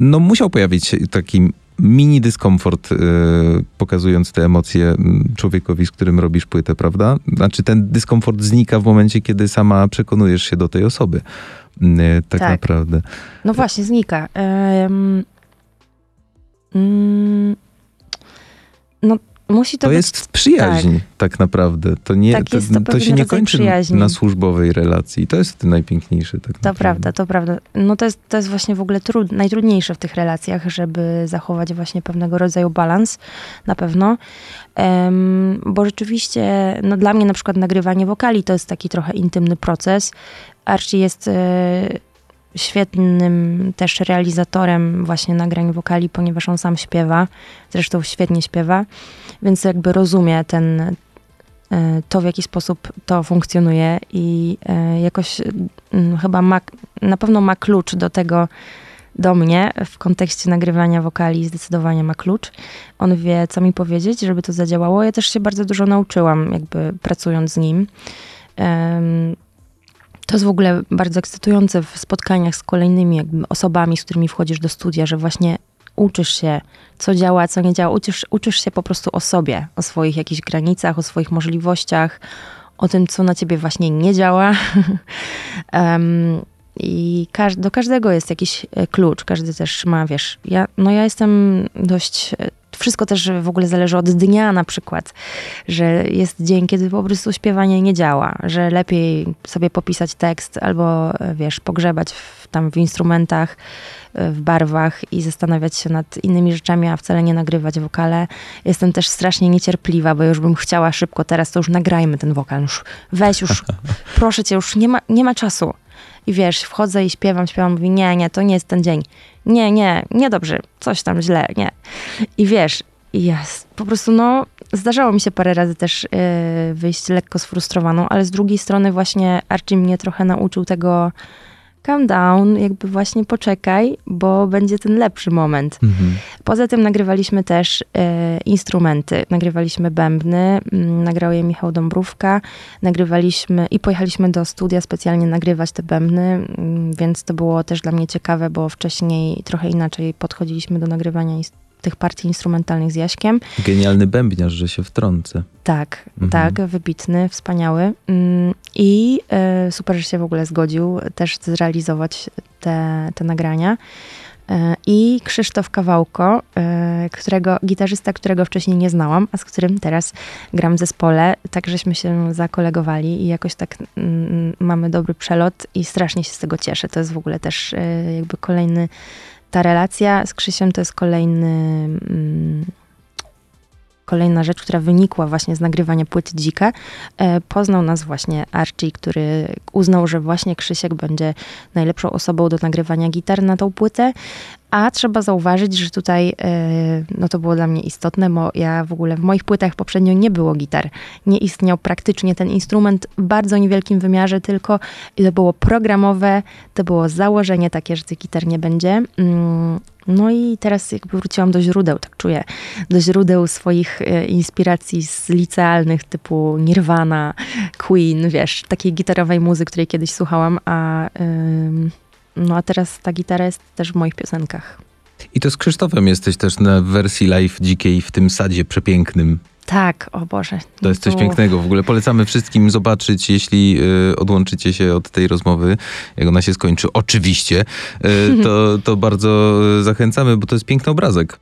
no musiał pojawić się taki mini dyskomfort, y, pokazując te emocje człowiekowi, z którym robisz płytę, prawda? Znaczy ten dyskomfort znika w momencie, kiedy sama przekonujesz się do tej osoby. Y, tak, Tak. naprawdę. No właśnie, znika. Mm, no, musi to, To, być jest przyjaźń tak, naprawdę. To, nie, Tak, to, to to, się nie kończy przyjaźni. na służbowej relacji. To jest najpiękniejsze. Tak To naprawdę. prawda, to prawda. No to jest, to jest właśnie w ogóle trud, najtrudniejsze w tych relacjach, żeby zachować właśnie pewnego rodzaju balans, na pewno. Em, bo rzeczywiście, no dla mnie na przykład nagrywanie wokali to jest taki trochę intymny proces. Archie jest e, świetnym też realizatorem właśnie nagrań wokali, ponieważ on sam śpiewa, zresztą świetnie śpiewa, więc jakby rozumie ten, e, to, w jaki sposób to funkcjonuje i e, jakoś mm, chyba ma, na pewno ma klucz do tego, do mnie w kontekście nagrywania wokali zdecydowanie ma klucz. On wie, co mi powiedzieć, żeby to zadziałało. Ja też się bardzo dużo nauczyłam, jakby pracując z nim. To jest w ogóle bardzo ekscytujące w spotkaniach z kolejnymi osobami, z którymi wchodzisz do studia, że właśnie uczysz się, co działa, co nie działa. Uczysz, uczysz się po prostu o sobie, o swoich jakichś granicach, o swoich możliwościach, o tym, co na ciebie właśnie nie działa. Em, I do każdego jest jakiś e, klucz, każdy też ma, wiesz, ja, no ja jestem dość, e, wszystko też w ogóle zależy od dnia na przykład, że jest dzień, kiedy po prostu śpiewanie nie działa, że lepiej sobie popisać tekst albo, e, wiesz, pogrzebać w, tam w instrumentach, e, w barwach i zastanawiać się nad innymi rzeczami, a wcale nie nagrywać wokale. Jestem też strasznie niecierpliwa, bo już bym chciała szybko, teraz to już nagrajmy ten wokal, już weź już, proszę cię, już nie ma, nie ma czasu. I wiesz, wchodzę i śpiewam, śpiewam, mówi, nie, nie, to nie jest ten dzień. Nie, nie, nie dobrze, coś tam źle, nie. I wiesz, s- po prostu, no, zdarzało mi się parę razy też yy, wyjść lekko sfrustrowaną, ale z drugiej strony właśnie Archie mnie trochę nauczył tego calm down, jakby właśnie poczekaj, bo będzie ten lepszy moment. Mhm. Poza tym nagrywaliśmy też e, instrumenty. Nagrywaliśmy bębny, mm, nagrał je Michał Dąbrówka, nagrywaliśmy i pojechaliśmy do studia specjalnie nagrywać te bębny, mm, więc to było też dla mnie ciekawe, bo wcześniej trochę inaczej podchodziliśmy do nagrywania ins- tych partii instrumentalnych z Jaśkiem. Genialny bębniarz, że się wtrącę. Tak, Mhm. tak, wybitny, wspaniały. Mm, I e, super, że się w ogóle zgodził też zrealizować te, te nagrania. E, I Krzysztof Kawałko, e, którego, gitarzysta, którego wcześniej nie znałam, a z którym teraz gram w zespole. Tak żeśmy się zakolegowali i jakoś tak mm, mamy dobry przelot i strasznie się z tego cieszę. To jest w ogóle też jakby kolejny, ta relacja z Krzysiem to jest kolejny mm, kolejna rzecz, która wynikła właśnie z nagrywania płyty Dzika. E, poznał nas właśnie Archie, który uznał, że właśnie Krzysiek będzie najlepszą osobą do nagrywania gitar na tą płytę. A trzeba zauważyć, że tutaj, e, no to było dla mnie istotne, bo ja w ogóle w moich płytach poprzednio nie było gitar. Nie istniał praktycznie ten instrument w bardzo niewielkim wymiarze, tylko to było programowe, to było założenie takie, że tych gitar nie będzie. No i teraz jakby wróciłam do źródeł, tak czuję, do źródeł swoich e, inspiracji z licealnych typu Nirvana, Queen, wiesz, takiej gitarowej muzy, której kiedyś słuchałam, a, no a teraz ta gitara jest też w moich piosenkach. I to z Krzysztofem jesteś też na wersji live dzikiej w tym sadzie przepięknym. Tak, o Boże. To jest coś To- pięknego. W ogóle polecamy wszystkim zobaczyć, jeśli y, odłączycie się od tej rozmowy, jak ona się skończy. Oczywiście. Y, to, to bardzo y, zachęcamy, bo to jest piękny obrazek.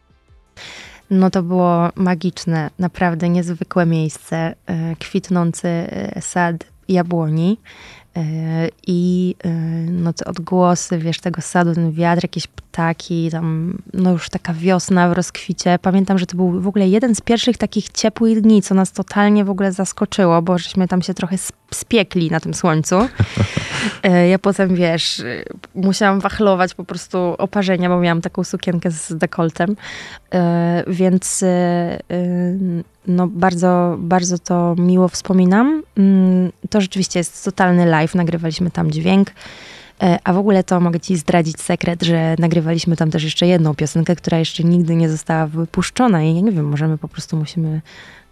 No to było magiczne, naprawdę niezwykłe miejsce, e, kwitnący e, sad jabłoni i e, no te odgłosy, wiesz, tego sadu, ten wiatr, jakieś ptaki, tam no już taka wiosna w rozkwicie. Pamiętam, że to był w ogóle jeden z pierwszych takich ciepłych dni, co nas totalnie w ogóle zaskoczyło, bo żeśmy tam się trochę sp- spiekli na tym słońcu. E, Ja potem, wiesz, musiałam wachlować po prostu oparzenia, bo miałam taką sukienkę z dekoltem. E, Więc e, no bardzo, bardzo to miło wspominam. Mm, To rzeczywiście jest totalny live, nagrywaliśmy tam dźwięk. E, A w ogóle to mogę ci zdradzić sekret, że nagrywaliśmy tam też jeszcze jedną piosenkę, która jeszcze nigdy nie została wypuszczona i ja nie wiem, możemy po prostu musimy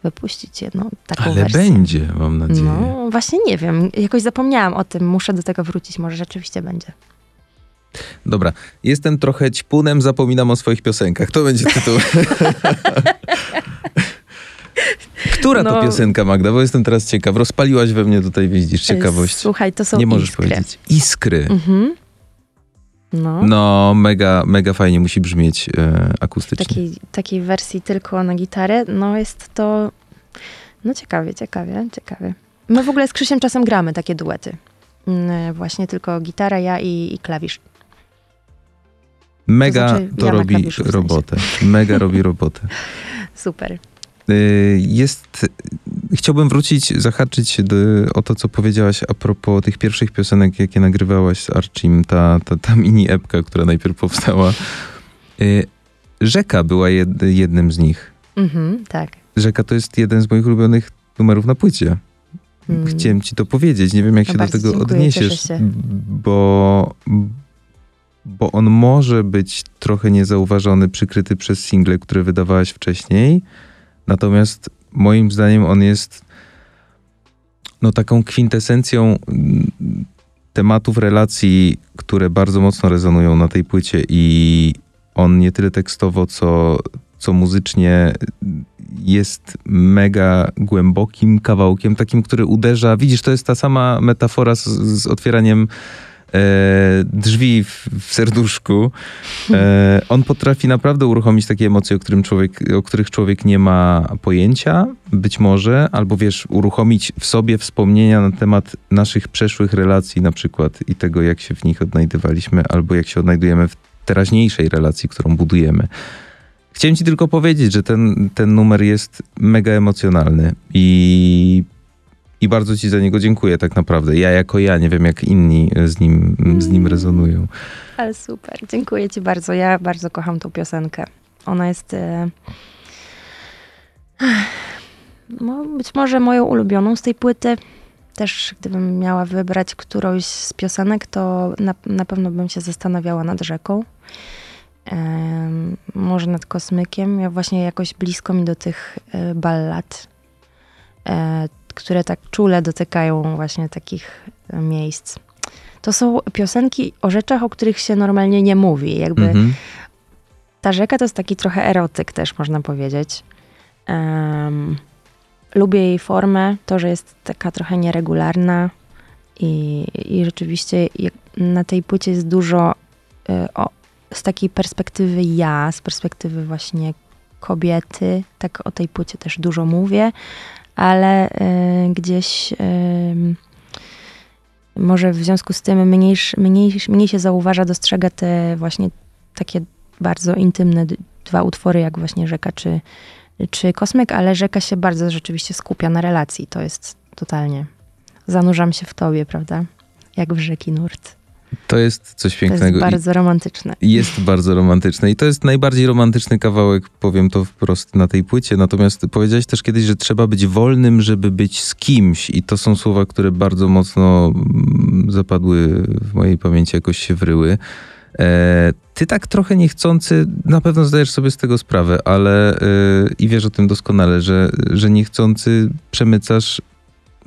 wypuścić jedną taką Ale wersję. będzie, mam nadzieję. No, właśnie nie wiem. Jakoś zapomniałam o tym. Muszę do tego wrócić. Może rzeczywiście będzie. Dobra, jestem trochę ćpunem, zapominam o swoich piosenkach. To będzie tytuł. Która to No. piosenka, Magda? Bo jestem teraz ciekaw. Rozpaliłaś we mnie tutaj, widzisz, ciekawość. Słuchaj, to są Nie możesz iskry. powiedzieć. Iskry. Mhm. No. No, mega, mega fajnie musi brzmieć e, akustycznie. Takiej, takiej wersji tylko na gitarę. No jest to... No ciekawie, ciekawie, ciekawie. My w ogóle z Krzysiem czasem gramy takie duety. Mm, Właśnie tylko gitara, ja i, i klawisz. Mega to znaczy, to ja robi w robotę. Mega robi robotę. Super. Y, Jest. Chciałbym wrócić, zahaczyć do, o to, co powiedziałaś a propos tych pierwszych piosenek, jakie nagrywałaś z Archim, ta, ta, ta mini epka, która najpierw powstała. Y, Rzeka była jed, jednym z nich. Mhm, tak. Rzeka to jest jeden z moich ulubionych numerów na płycie. Mm. Chciałem ci to powiedzieć. Nie wiem, jak No się do tego dziękuję, odniesiesz, bo, bo on może być trochę niezauważony, przykryty przez single, które wydawałaś wcześniej. Natomiast moim zdaniem on jest no, taką kwintesencją mm, tematów relacji, które bardzo mocno rezonują na tej płycie i on nie tyle tekstowo, co, co muzycznie jest mega głębokim kawałkiem, takim, który uderza. Widzisz, to jest ta sama metafora z, z otwieraniem drzwi w, w serduszku. E, on potrafi naprawdę uruchomić takie emocje, o, którym człowiek, o których człowiek nie ma pojęcia, być może, albo wiesz, uruchomić w sobie wspomnienia na temat naszych przeszłych relacji, na przykład, i tego, jak się w nich odnajdywaliśmy, albo jak się odnajdujemy w teraźniejszej relacji, którą budujemy. Chciałem ci tylko powiedzieć, że ten, ten numer jest mega emocjonalny i, i bardzo ci za niego dziękuję tak naprawdę. Ja jako ja, nie wiem jak inni z nim, z nim rezonują. Ale super. Dziękuję ci bardzo. Ja bardzo kocham tą piosenkę. Ona jest e, no, być może moją ulubioną z tej płyty. Też gdybym miała wybrać którąś z piosenek, to na, na pewno bym się zastanawiała nad rzeką. Em, może nad kosmykiem. Ja właśnie jakoś blisko mi do tych e, ballad, e, które tak czule dotykają właśnie takich e, miejsc. To są piosenki o rzeczach, o których się normalnie nie mówi. Jakby Mhm. ta rzeka to jest taki trochę erotyk też, można powiedzieć. Em, lubię jej formę, to, że jest taka trochę nieregularna i, i rzeczywiście na tej płycie jest dużo y, o, z takiej perspektywy ja, z perspektywy właśnie kobiety. Tak o tej płycie też dużo mówię, ale y, gdzieś ym, może w związku z tym mniej, mniej, mniej się zauważa, dostrzega te właśnie takie bardzo intymne dwa utwory, jak właśnie Rzeka czy, czy Kosmyk, ale Rzeka się bardzo rzeczywiście skupia na relacji. To jest totalnie. Zanurzam się w tobie, prawda? Jak w rzeki nurt. To jest coś To jest pięknego. bardzo romantyczne. Jest bardzo romantyczne i to jest najbardziej romantyczny kawałek, powiem to wprost na tej płycie. Natomiast powiedziałeś też kiedyś, że trzeba być wolnym, żeby być z kimś i to są słowa, które bardzo mocno mm, zapadły w mojej pamięci, jakoś się wryły. E, ty tak trochę niechcący, na pewno zdajesz sobie z tego sprawę, ale e, i wiesz o tym doskonale, że, że niechcący przemycasz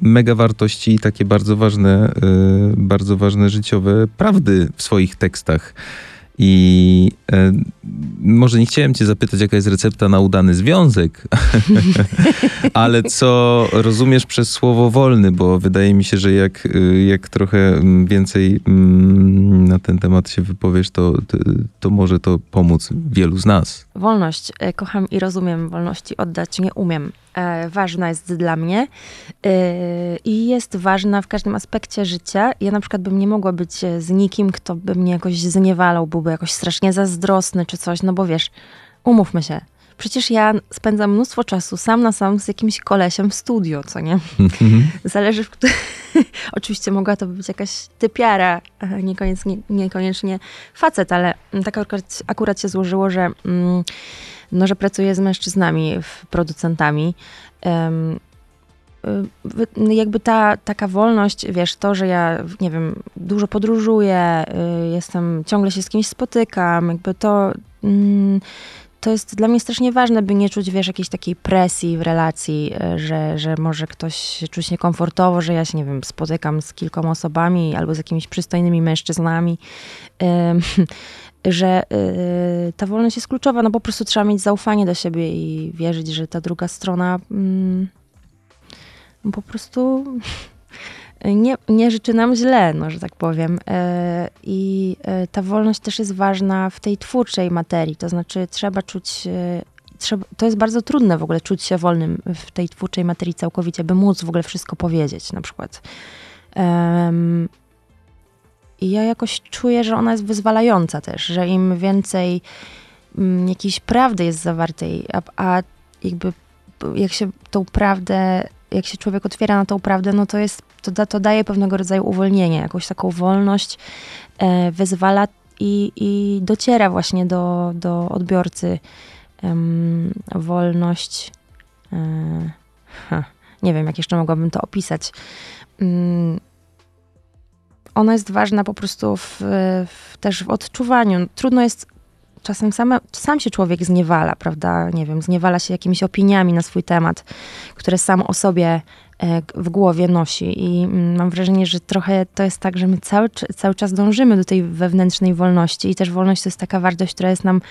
mega wartości i takie bardzo ważne, e, bardzo ważne życiowe prawdy w swoich tekstach. I e, może nie chciałem cię zapytać, jaka jest recepta na udany związek, ale co rozumiesz przez słowo wolny, bo wydaje mi się, że jak, y, jak trochę mm, więcej mm, na ten temat się wypowiesz, to, to, to może to pomóc wielu z nas. Wolność. Kocham i rozumiem wolności, oddać nie umiem. E, ważna jest dla mnie e, i jest ważna w każdym aspekcie życia. Ja na przykład bym nie mogła być e, z nikim, kto by mnie jakoś zniewalał, byłby jakoś strasznie zazdrosny czy coś, no bo wiesz, umówmy się. Przecież ja spędzam mnóstwo czasu sam na sam z jakimś kolesiem w studio, co nie? Zależy w którym... Oczywiście mogła to być jakaś typiara, niekoniecznie, niekoniecznie facet, ale tak akurat, akurat się złożyło, że, mm, no, że pracuję z mężczyznami, producentami. Y, wy- jakby ta taka wolność, wiesz, to, że ja, nie wiem, dużo podróżuję, y, jestem, ciągle się z kimś spotykam, jakby to... mm, to jest dla mnie strasznie ważne, by nie czuć, wiesz, jakiejś takiej presji w relacji, e, że, że może ktoś się czuć niekomfortowo, że ja się, nie wiem, spotykam z kilkoma osobami albo z jakimiś przystojnymi mężczyznami. Że e, ta wolność jest kluczowa, no po prostu trzeba mieć zaufanie do siebie i wierzyć, że ta druga strona mm, po prostu nie, nie życzy nam źle, no, że tak powiem. E, I e, ta wolność też jest ważna w tej twórczej materii, to znaczy trzeba czuć, e, trzeba, to jest bardzo trudne w ogóle czuć się wolnym w tej twórczej materii całkowicie, by móc w ogóle wszystko powiedzieć na przykład. Em, I ja jakoś czuję, że ona jest wyzwalająca też, że im więcej mm, jakiejś prawdy jest zawartej, a, a jakby jak się tą prawdę, jak się człowiek otwiera na tą prawdę, no to jest, to, da, to daje pewnego rodzaju uwolnienie, jakąś taką wolność, e, wyzwala i, i dociera właśnie do, do odbiorcy em, wolność. E, ha, nie wiem, jak jeszcze mogłabym to opisać. Mm, ona jest ważna po prostu w, w, też w odczuwaniu. Trudno jest czasem same, sam się człowiek zniewala, prawda? Nie wiem, zniewala się jakimiś opiniami na swój temat, które sam o sobie e, w głowie nosi. I mm, mam wrażenie, że trochę to jest tak, że my cały, cały czas dążymy do tej wewnętrznej wolności i też wolność to jest taka wartość, która jest nam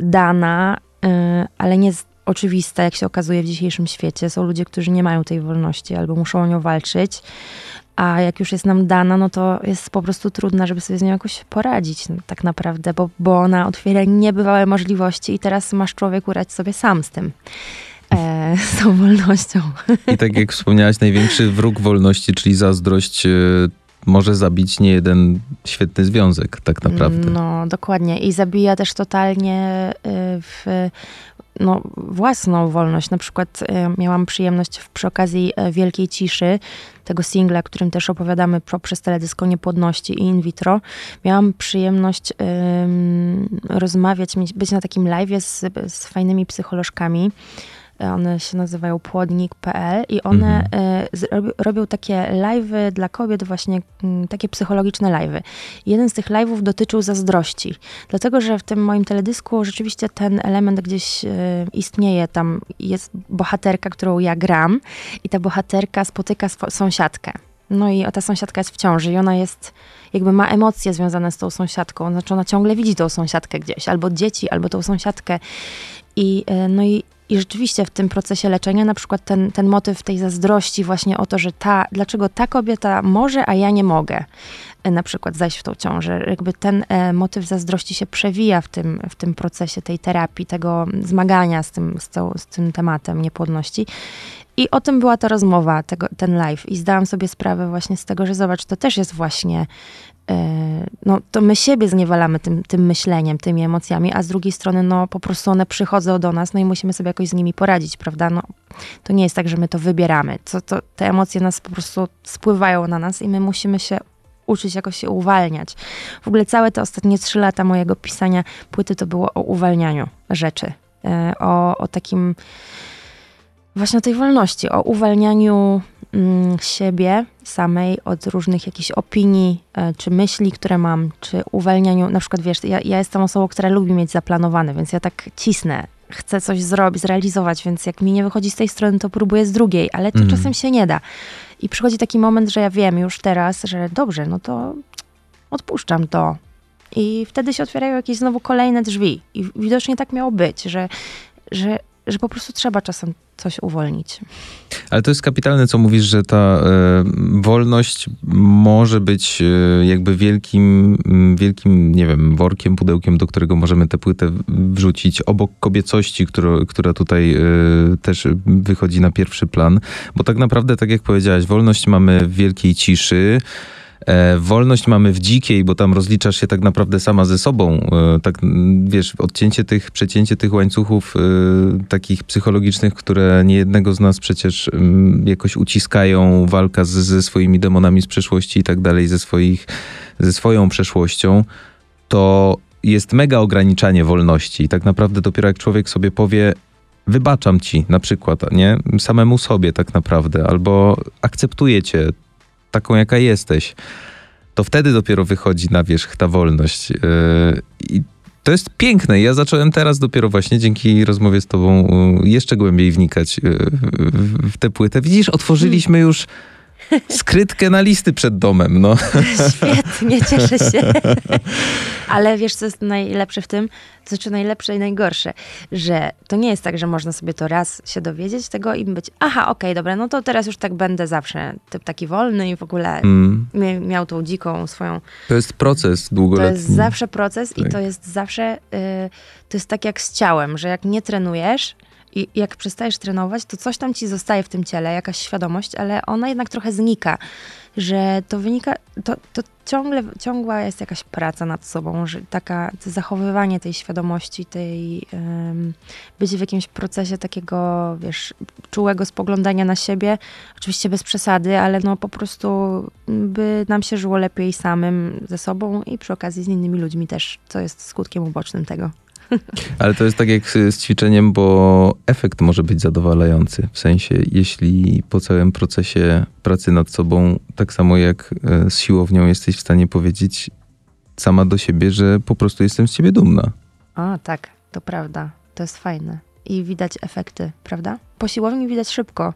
dana, e, ale nie jest oczywista, jak się okazuje w dzisiejszym świecie. Są ludzie, którzy nie mają tej wolności albo muszą o nią walczyć. A jak już jest nam dana, no to jest po prostu trudna, żeby sobie z nią jakoś poradzić, no, tak naprawdę, bo, bo ona otwiera niebywałe możliwości i teraz masz człowieku radź sobie sam z tym, e, z tą wolnością. I tak jak wspomniałaś, największy wróg wolności, czyli zazdrość, e, może zabić nie jeden świetny związek, tak naprawdę. No, dokładnie. I zabija też totalnie y, w, no, własną wolność. Na przykład y, miałam przyjemność w, przy okazji e, Wielkiej Ciszy, tego singla, którym też opowiadamy pro, przez teledysko niepłodności i in vitro. Miałam przyjemność rozmawiać, być na takim live z, z fajnymi psycholożkami. One się nazywają płodnik.pl i one Mhm. robi, robią takie live'y dla kobiet, właśnie mm, takie psychologiczne live'y. Jeden z tych live'ów dotyczył zazdrości, dlatego że w tym moim teledysku rzeczywiście ten element gdzieś e, istnieje. Tam jest bohaterka, którą ja gram i ta bohaterka spotyka sąsiadkę. No i ta sąsiadka jest w ciąży i ona jest, jakby ma emocje związane z tą sąsiadką. Znaczy ona ciągle widzi tą sąsiadkę gdzieś, albo dzieci, albo tą sąsiadkę. I, e, no i, i rzeczywiście w tym procesie leczenia na przykład ten, ten motyw tej zazdrości właśnie o to, że ta, dlaczego ta kobieta może, a ja nie mogę e, na przykład zajść w tą ciążę. Jakby ten e, motyw zazdrości się przewija w tym, w tym procesie tej terapii, tego zmagania z tym, z, tą, z tym tematem niepłodności. I o tym była ta rozmowa, tego, ten live. I zdałam sobie sprawę właśnie z tego, że zobacz, to też jest właśnie, no to my siebie zniewalamy tym, tym myśleniem, tymi emocjami, a z drugiej strony, no po prostu one przychodzą do nas, no i musimy sobie jakoś z nimi poradzić, prawda? No, to nie jest tak, że my to wybieramy. To, to, te emocje nas po prostu spływają na nas i my musimy się uczyć jakoś się uwalniać. W ogóle całe te ostatnie trzy lata mojego pisania płyty to było o uwalnianiu rzeczy. E, O, o takim właśnie o tej wolności, o uwalnianiu siebie samej od różnych jakichś opinii e, czy myśli, które mam, czy uwalnianiu, na przykład wiesz, ja, ja jestem osobą, która lubi mieć zaplanowane, więc ja tak cisnę, chcę coś zrobić, zrealizować, więc jak mi nie wychodzi z tej strony, to próbuję z drugiej, ale to Mhm. czasem się nie da. I przychodzi taki moment, że ja wiem już teraz, że dobrze, no to odpuszczam to. I wtedy się otwierają jakieś znowu kolejne drzwi. I widocznie tak miało być, że, że, że po prostu trzeba czasem coś uwolnić. Ale to jest kapitalne, co mówisz, że ta e, wolność może być e, jakby wielkim, wielkim, nie wiem, workiem, pudełkiem, do którego możemy tę płytę wrzucić obok kobiecości, która tutaj e, też wychodzi na pierwszy plan. Bo tak naprawdę, tak jak powiedziałaś, wolność mamy w wielkiej ciszy. E, wolność mamy w dzikiej, bo tam rozliczasz się tak naprawdę sama ze sobą. E, tak, wiesz, odcięcie tych, przecięcie tych łańcuchów e, takich psychologicznych, które niejednego z nas przecież jakoś uciskają, walka z, ze swoimi demonami z przeszłości i tak dalej, ze, swoich, ze swoją przeszłością, to jest mega ograniczanie wolności. I tak naprawdę dopiero jak człowiek sobie powie, wybaczam ci na przykład, nie? Samemu sobie tak naprawdę, albo akceptuję cię taką, jaka jesteś, to wtedy dopiero wychodzi na wierzch ta wolność. Yy, I to jest piękne. Ja zacząłem teraz dopiero właśnie dzięki rozmowie z tobą yy, jeszcze głębiej wnikać yy, w- w tę płytę. Widzisz, otworzyliśmy już skrytkę na listy przed domem, no. Świetnie, cieszę się. Ale wiesz, co jest najlepsze w tym? To znaczy najlepsze i najgorsze, że to nie jest tak, że można sobie to raz się dowiedzieć tego i być, aha, okej, dobra, no to teraz już tak będę zawsze typ taki wolny i w ogóle Mm. mia- miał tą dziką swoją To jest proces To długoletni. jest zawsze proces i Tak. to jest zawsze, y, to jest tak jak z ciałem, że jak nie trenujesz i jak przestajesz trenować, to coś tam ci zostaje w tym ciele, jakaś świadomość, ale ona jednak trochę znika, że to wynika, to, to ciągle, ciągła jest jakaś praca nad sobą, że taka, zachowywanie tej świadomości, tej, ym, bycie w jakimś procesie takiego, wiesz, czułego spoglądania na siebie, oczywiście bez przesady, ale no po prostu by nam się żyło lepiej samym ze sobą i przy okazji z innymi ludźmi też, co jest skutkiem ubocznym tego. Ale to jest tak jak z, ćwiczeniem, bo efekt może być zadowalający. W sensie, jeśli po całym procesie pracy nad sobą, tak samo jak e, z siłownią, jesteś w stanie powiedzieć sama do siebie, że po prostu jestem z ciebie dumna. A, tak, to prawda. To jest fajne. I widać efekty, prawda? Po siłowni widać szybko.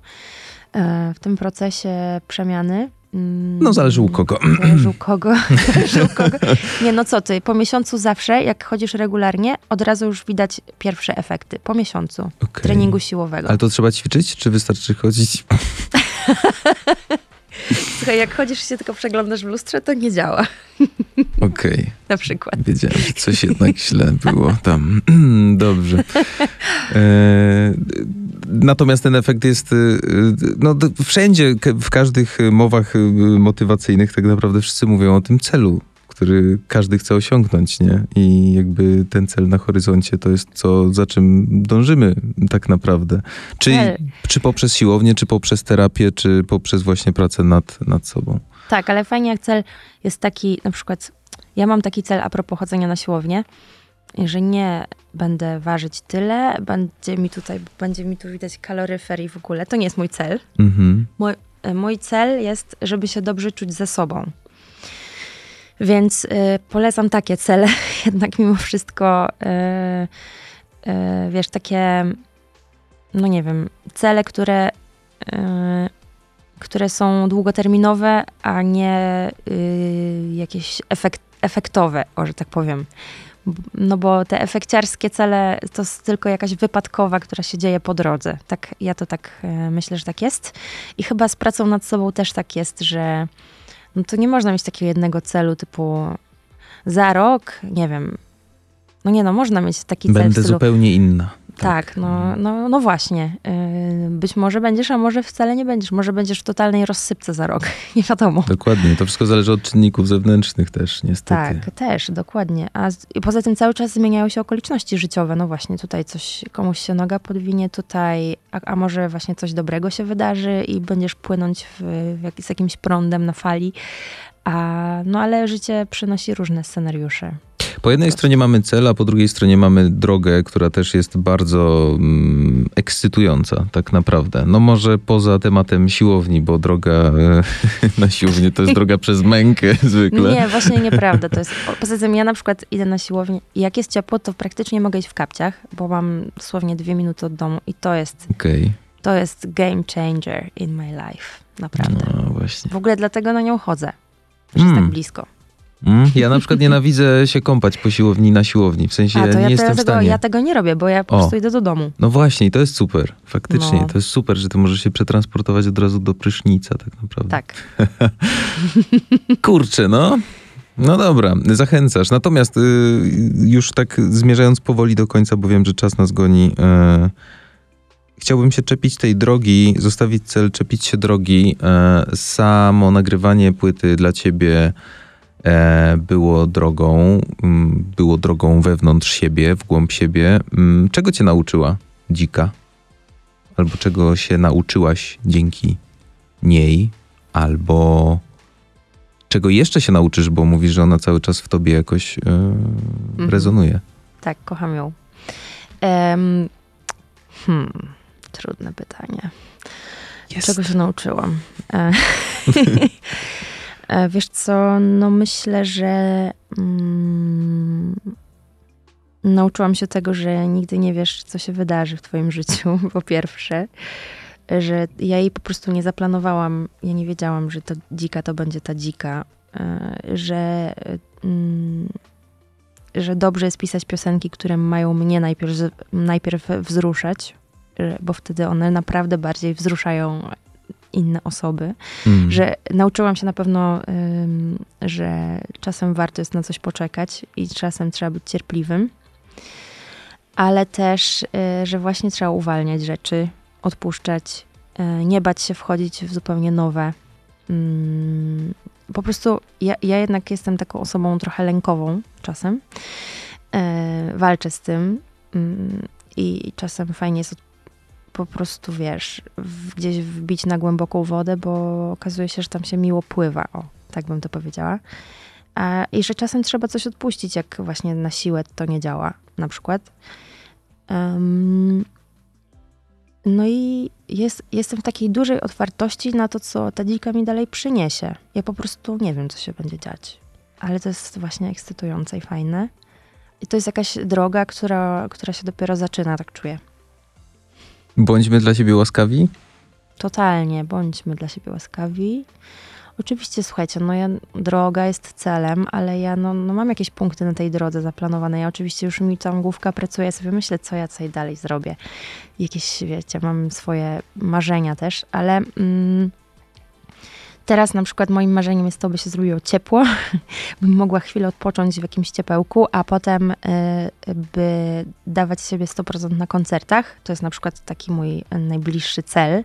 E, w tym procesie przemiany. No, zależy u kogo. Zależy u kogo. Zależy u kogo. Nie, no co ty, po miesiącu zawsze, jak chodzisz regularnie, od razu już widać pierwsze efekty. Po miesiącu Okej. treningu siłowego. Ale to trzeba ćwiczyć, czy wystarczy chodzić? Słuchaj, jak chodzisz się tylko przeglądasz w lustrze, to nie działa. Okej. Na przykład. Wiedziałem, że coś jednak źle było tam. Dobrze. E, natomiast ten efekt jest e, no, wszędzie, w każdych mowach e, motywacyjnych tak naprawdę wszyscy mówią o tym celu, który każdy chce osiągnąć, nie? I jakby ten cel na horyzoncie to jest co, za czym dążymy tak naprawdę. Czy, czy poprzez siłownię, czy poprzez terapię, czy poprzez właśnie pracę nad, nad sobą. Tak, ale fajnie jak cel jest taki, na przykład ja mam taki cel a propos chodzenia na siłownię, że nie będę ważyć tyle, będzie mi tutaj, będzie mi tu widać kaloryfer i w ogóle. To nie jest mój cel. Mhm. Mój, e, mój cel jest, żeby się dobrze czuć ze sobą. Więc y, polecam takie cele, jednak mimo wszystko, y, y, wiesz, takie, no nie wiem, cele, które, które są długoterminowe, a nie y, jakieś efekt, efektowe, o, że tak powiem. No bo te efekciarskie cele to tylko jakaś wypadkowa, która się dzieje po drodze. Tak, ja to tak e, myślę, że tak jest. I chyba z pracą nad sobą też tak jest, że no to nie można mieć takiego jednego celu typu za rok, nie wiem. No nie no, można mieć taki cel w Będę zupełnie inna. tak, no, no, no właśnie. Yy, być może będziesz, a może wcale nie będziesz. Może będziesz w totalnej rozsypce za rok. Nie wiadomo. Dokładnie, to wszystko zależy od czynników zewnętrznych też, niestety. Tak, też, dokładnie. A z, poza tym cały czas zmieniają się okoliczności życiowe. No właśnie, tutaj coś, komuś się noga podwinie, tutaj, a, a może właśnie coś dobrego się wydarzy i będziesz płynąć w, w jak, z jakimś prądem na fali. A, no ale życie przynosi różne scenariusze. Po jednej stronie mamy cel, a po drugiej stronie mamy drogę, która też jest bardzo mm, ekscytująca, tak naprawdę. No może poza tematem siłowni, bo droga e, na siłownię to jest droga przez mękę zwykle. Nie, właśnie nieprawda. To jest, po- poza tym ja na przykład idę na siłownię i jak jest ciepło, to praktycznie mogę iść w kapciach, bo mam dosłownie dwie minuty od domu i to jest, Okej, to jest game changer in my life. Naprawdę. no właśnie. W ogóle dlatego na nią chodzę. Że jest tak blisko. Mm? Ja na przykład nienawidzę się kąpać po siłowni na siłowni. W sensie A to nie ja, jestem w tego, stanie. ja tego nie robię, bo ja po O. prostu idę do domu. No właśnie, i to jest super. Faktycznie, No. to jest super, że ty możesz się przetransportować od razu do prysznica tak naprawdę. Tak. Kurczę, no. No dobra, zachęcasz. Natomiast y, już tak zmierzając powoli do końca, bo wiem, że czas nas goni. Y, chciałbym się czepić tej drogi, zostawić cel, czepić się drogi. Y, samo nagrywanie płyty dla ciebie było drogą, mm, było drogą wewnątrz siebie, w głąb siebie. Mm, Czego cię nauczyła dzika? Albo czego się nauczyłaś dzięki niej? Albo czego jeszcze się nauczysz, bo mówisz, że ona cały czas w tobie jakoś e, rezonuje. Tak, kocham ją. Em, hmm, trudne pytanie. Czego się nauczyłam? E, e, wiesz co, no myślę, że mm, nauczyłam się tego, że nigdy nie wiesz, co się wydarzy w twoim życiu, po pierwsze. Że ja jej po prostu nie zaplanowałam, ja nie wiedziałam, że ta dzika to będzie ta dzika. E, że, mm, że dobrze jest pisać piosenki, które mają mnie najpierw, najpierw wzruszać, że- bo wtedy one naprawdę bardziej wzruszają inne osoby. Mm. Że nauczyłam się na pewno, że czasem warto jest na coś poczekać i czasem trzeba być cierpliwym, ale też, y, że właśnie trzeba uwalniać rzeczy, odpuszczać, y, nie bać się wchodzić w zupełnie nowe. Ym, Po prostu ja, ja jednak jestem taką osobą trochę lękową czasem. Y, Walczę z tym ym, i czasem fajnie jest po prostu, wiesz, gdzieś wbić na głęboką wodę, bo okazuje się, że tam się miło pływa. O, tak bym to powiedziała. I że czasem trzeba coś odpuścić, jak właśnie na siłę to nie działa, na przykład. Em, no i jest, jestem w takiej dużej otwartości na to, co ta dzika mi dalej przyniesie. Ja po prostu nie wiem, co się będzie dziać. Ale to jest właśnie ekscytujące i fajne. I to jest jakaś droga, która, która się dopiero zaczyna, tak czuję. Bądźmy dla siebie łaskawi. Totalnie, bądźmy dla siebie łaskawi. Oczywiście, słuchajcie, no ja, droga jest celem, ale ja no, no mam jakieś punkty na tej drodze zaplanowane. Ja oczywiście już mi tam główka pracuje, ja sobie myślę, co ja tutaj dalej zrobię. Jakieś, wiecie, mam swoje marzenia też, ale mm, teraz na przykład moim marzeniem jest to, by się zrobiło ciepło, bym mogła chwilę odpocząć w jakimś ciepełku, a potem y, by dawać siebie 100% na koncertach. To jest na przykład taki mój najbliższy cel,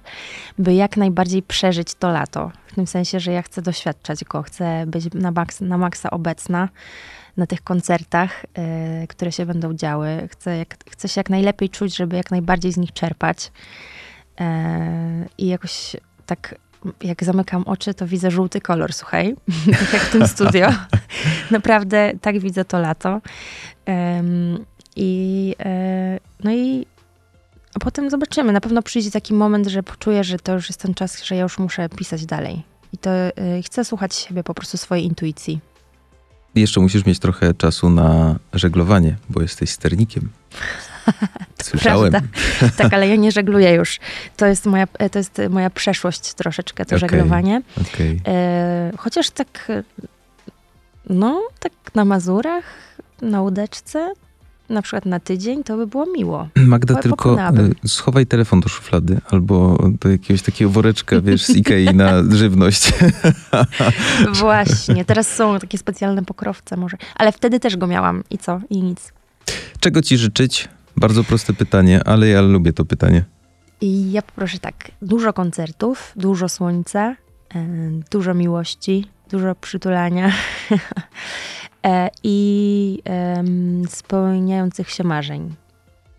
by jak najbardziej przeżyć to lato. W tym sensie, że ja chcę doświadczać go, chcę być na, maks, na maksa obecna na tych koncertach, y, które się będą działy. Chcę, jak, chcę się jak najlepiej czuć, żeby jak najbardziej z nich czerpać. Y, I jakoś tak jak zamykam oczy, to widzę żółty kolor, słuchaj, tak jak w tym studio. Naprawdę tak widzę to lato. Em, I, e, no i a potem zobaczymy. Na pewno przyjdzie taki moment, że poczuję, że to już jest ten czas, że ja już muszę pisać dalej. I to e, chcę słuchać siebie, po prostu swojej intuicji. Jeszcze musisz mieć trochę czasu na żeglowanie, bo jesteś sternikiem. Słyszałem. Prawda? Tak, ale ja nie żegluję już. To jest moja, e, to jest moja przeszłość troszeczkę, to Okej. żeglowanie. Okej. E, chociaż tak, e, no, tak na Mazurach, na łódeczce, na przykład na tydzień, to by było miło. Magda, Po- tylko pokonałabym. y, schowaj telefon do szuflady albo do jakiegoś takiego woreczka, wiesz, z Ikei na żywność. Właśnie, teraz są takie specjalne pokrowce może, ale wtedy też go miałam i co? I nic. Czego ci życzyć? Bardzo proste pytanie, ale ja lubię to pytanie. I ja poproszę tak, dużo koncertów, dużo słońca, e, dużo miłości, dużo przytulania e, i spełniających się marzeń.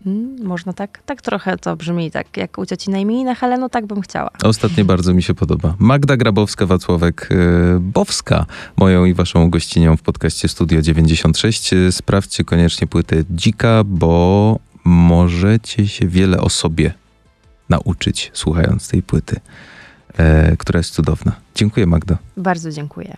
Mm, Można tak? Tak trochę to brzmi, tak jak u cioci na imieninach, ale no tak bym chciała. Ostatnie bardzo mi się podoba. Magda Grabowska-Wacławek-Bowska, moją i waszą gościnią w podcaście Studio 96. Y, Sprawdźcie koniecznie płytę Dzika, bo możecie się wiele o sobie nauczyć, słuchając tej płyty, e, która jest cudowna. Dziękuję, Magda. Bardzo dziękuję.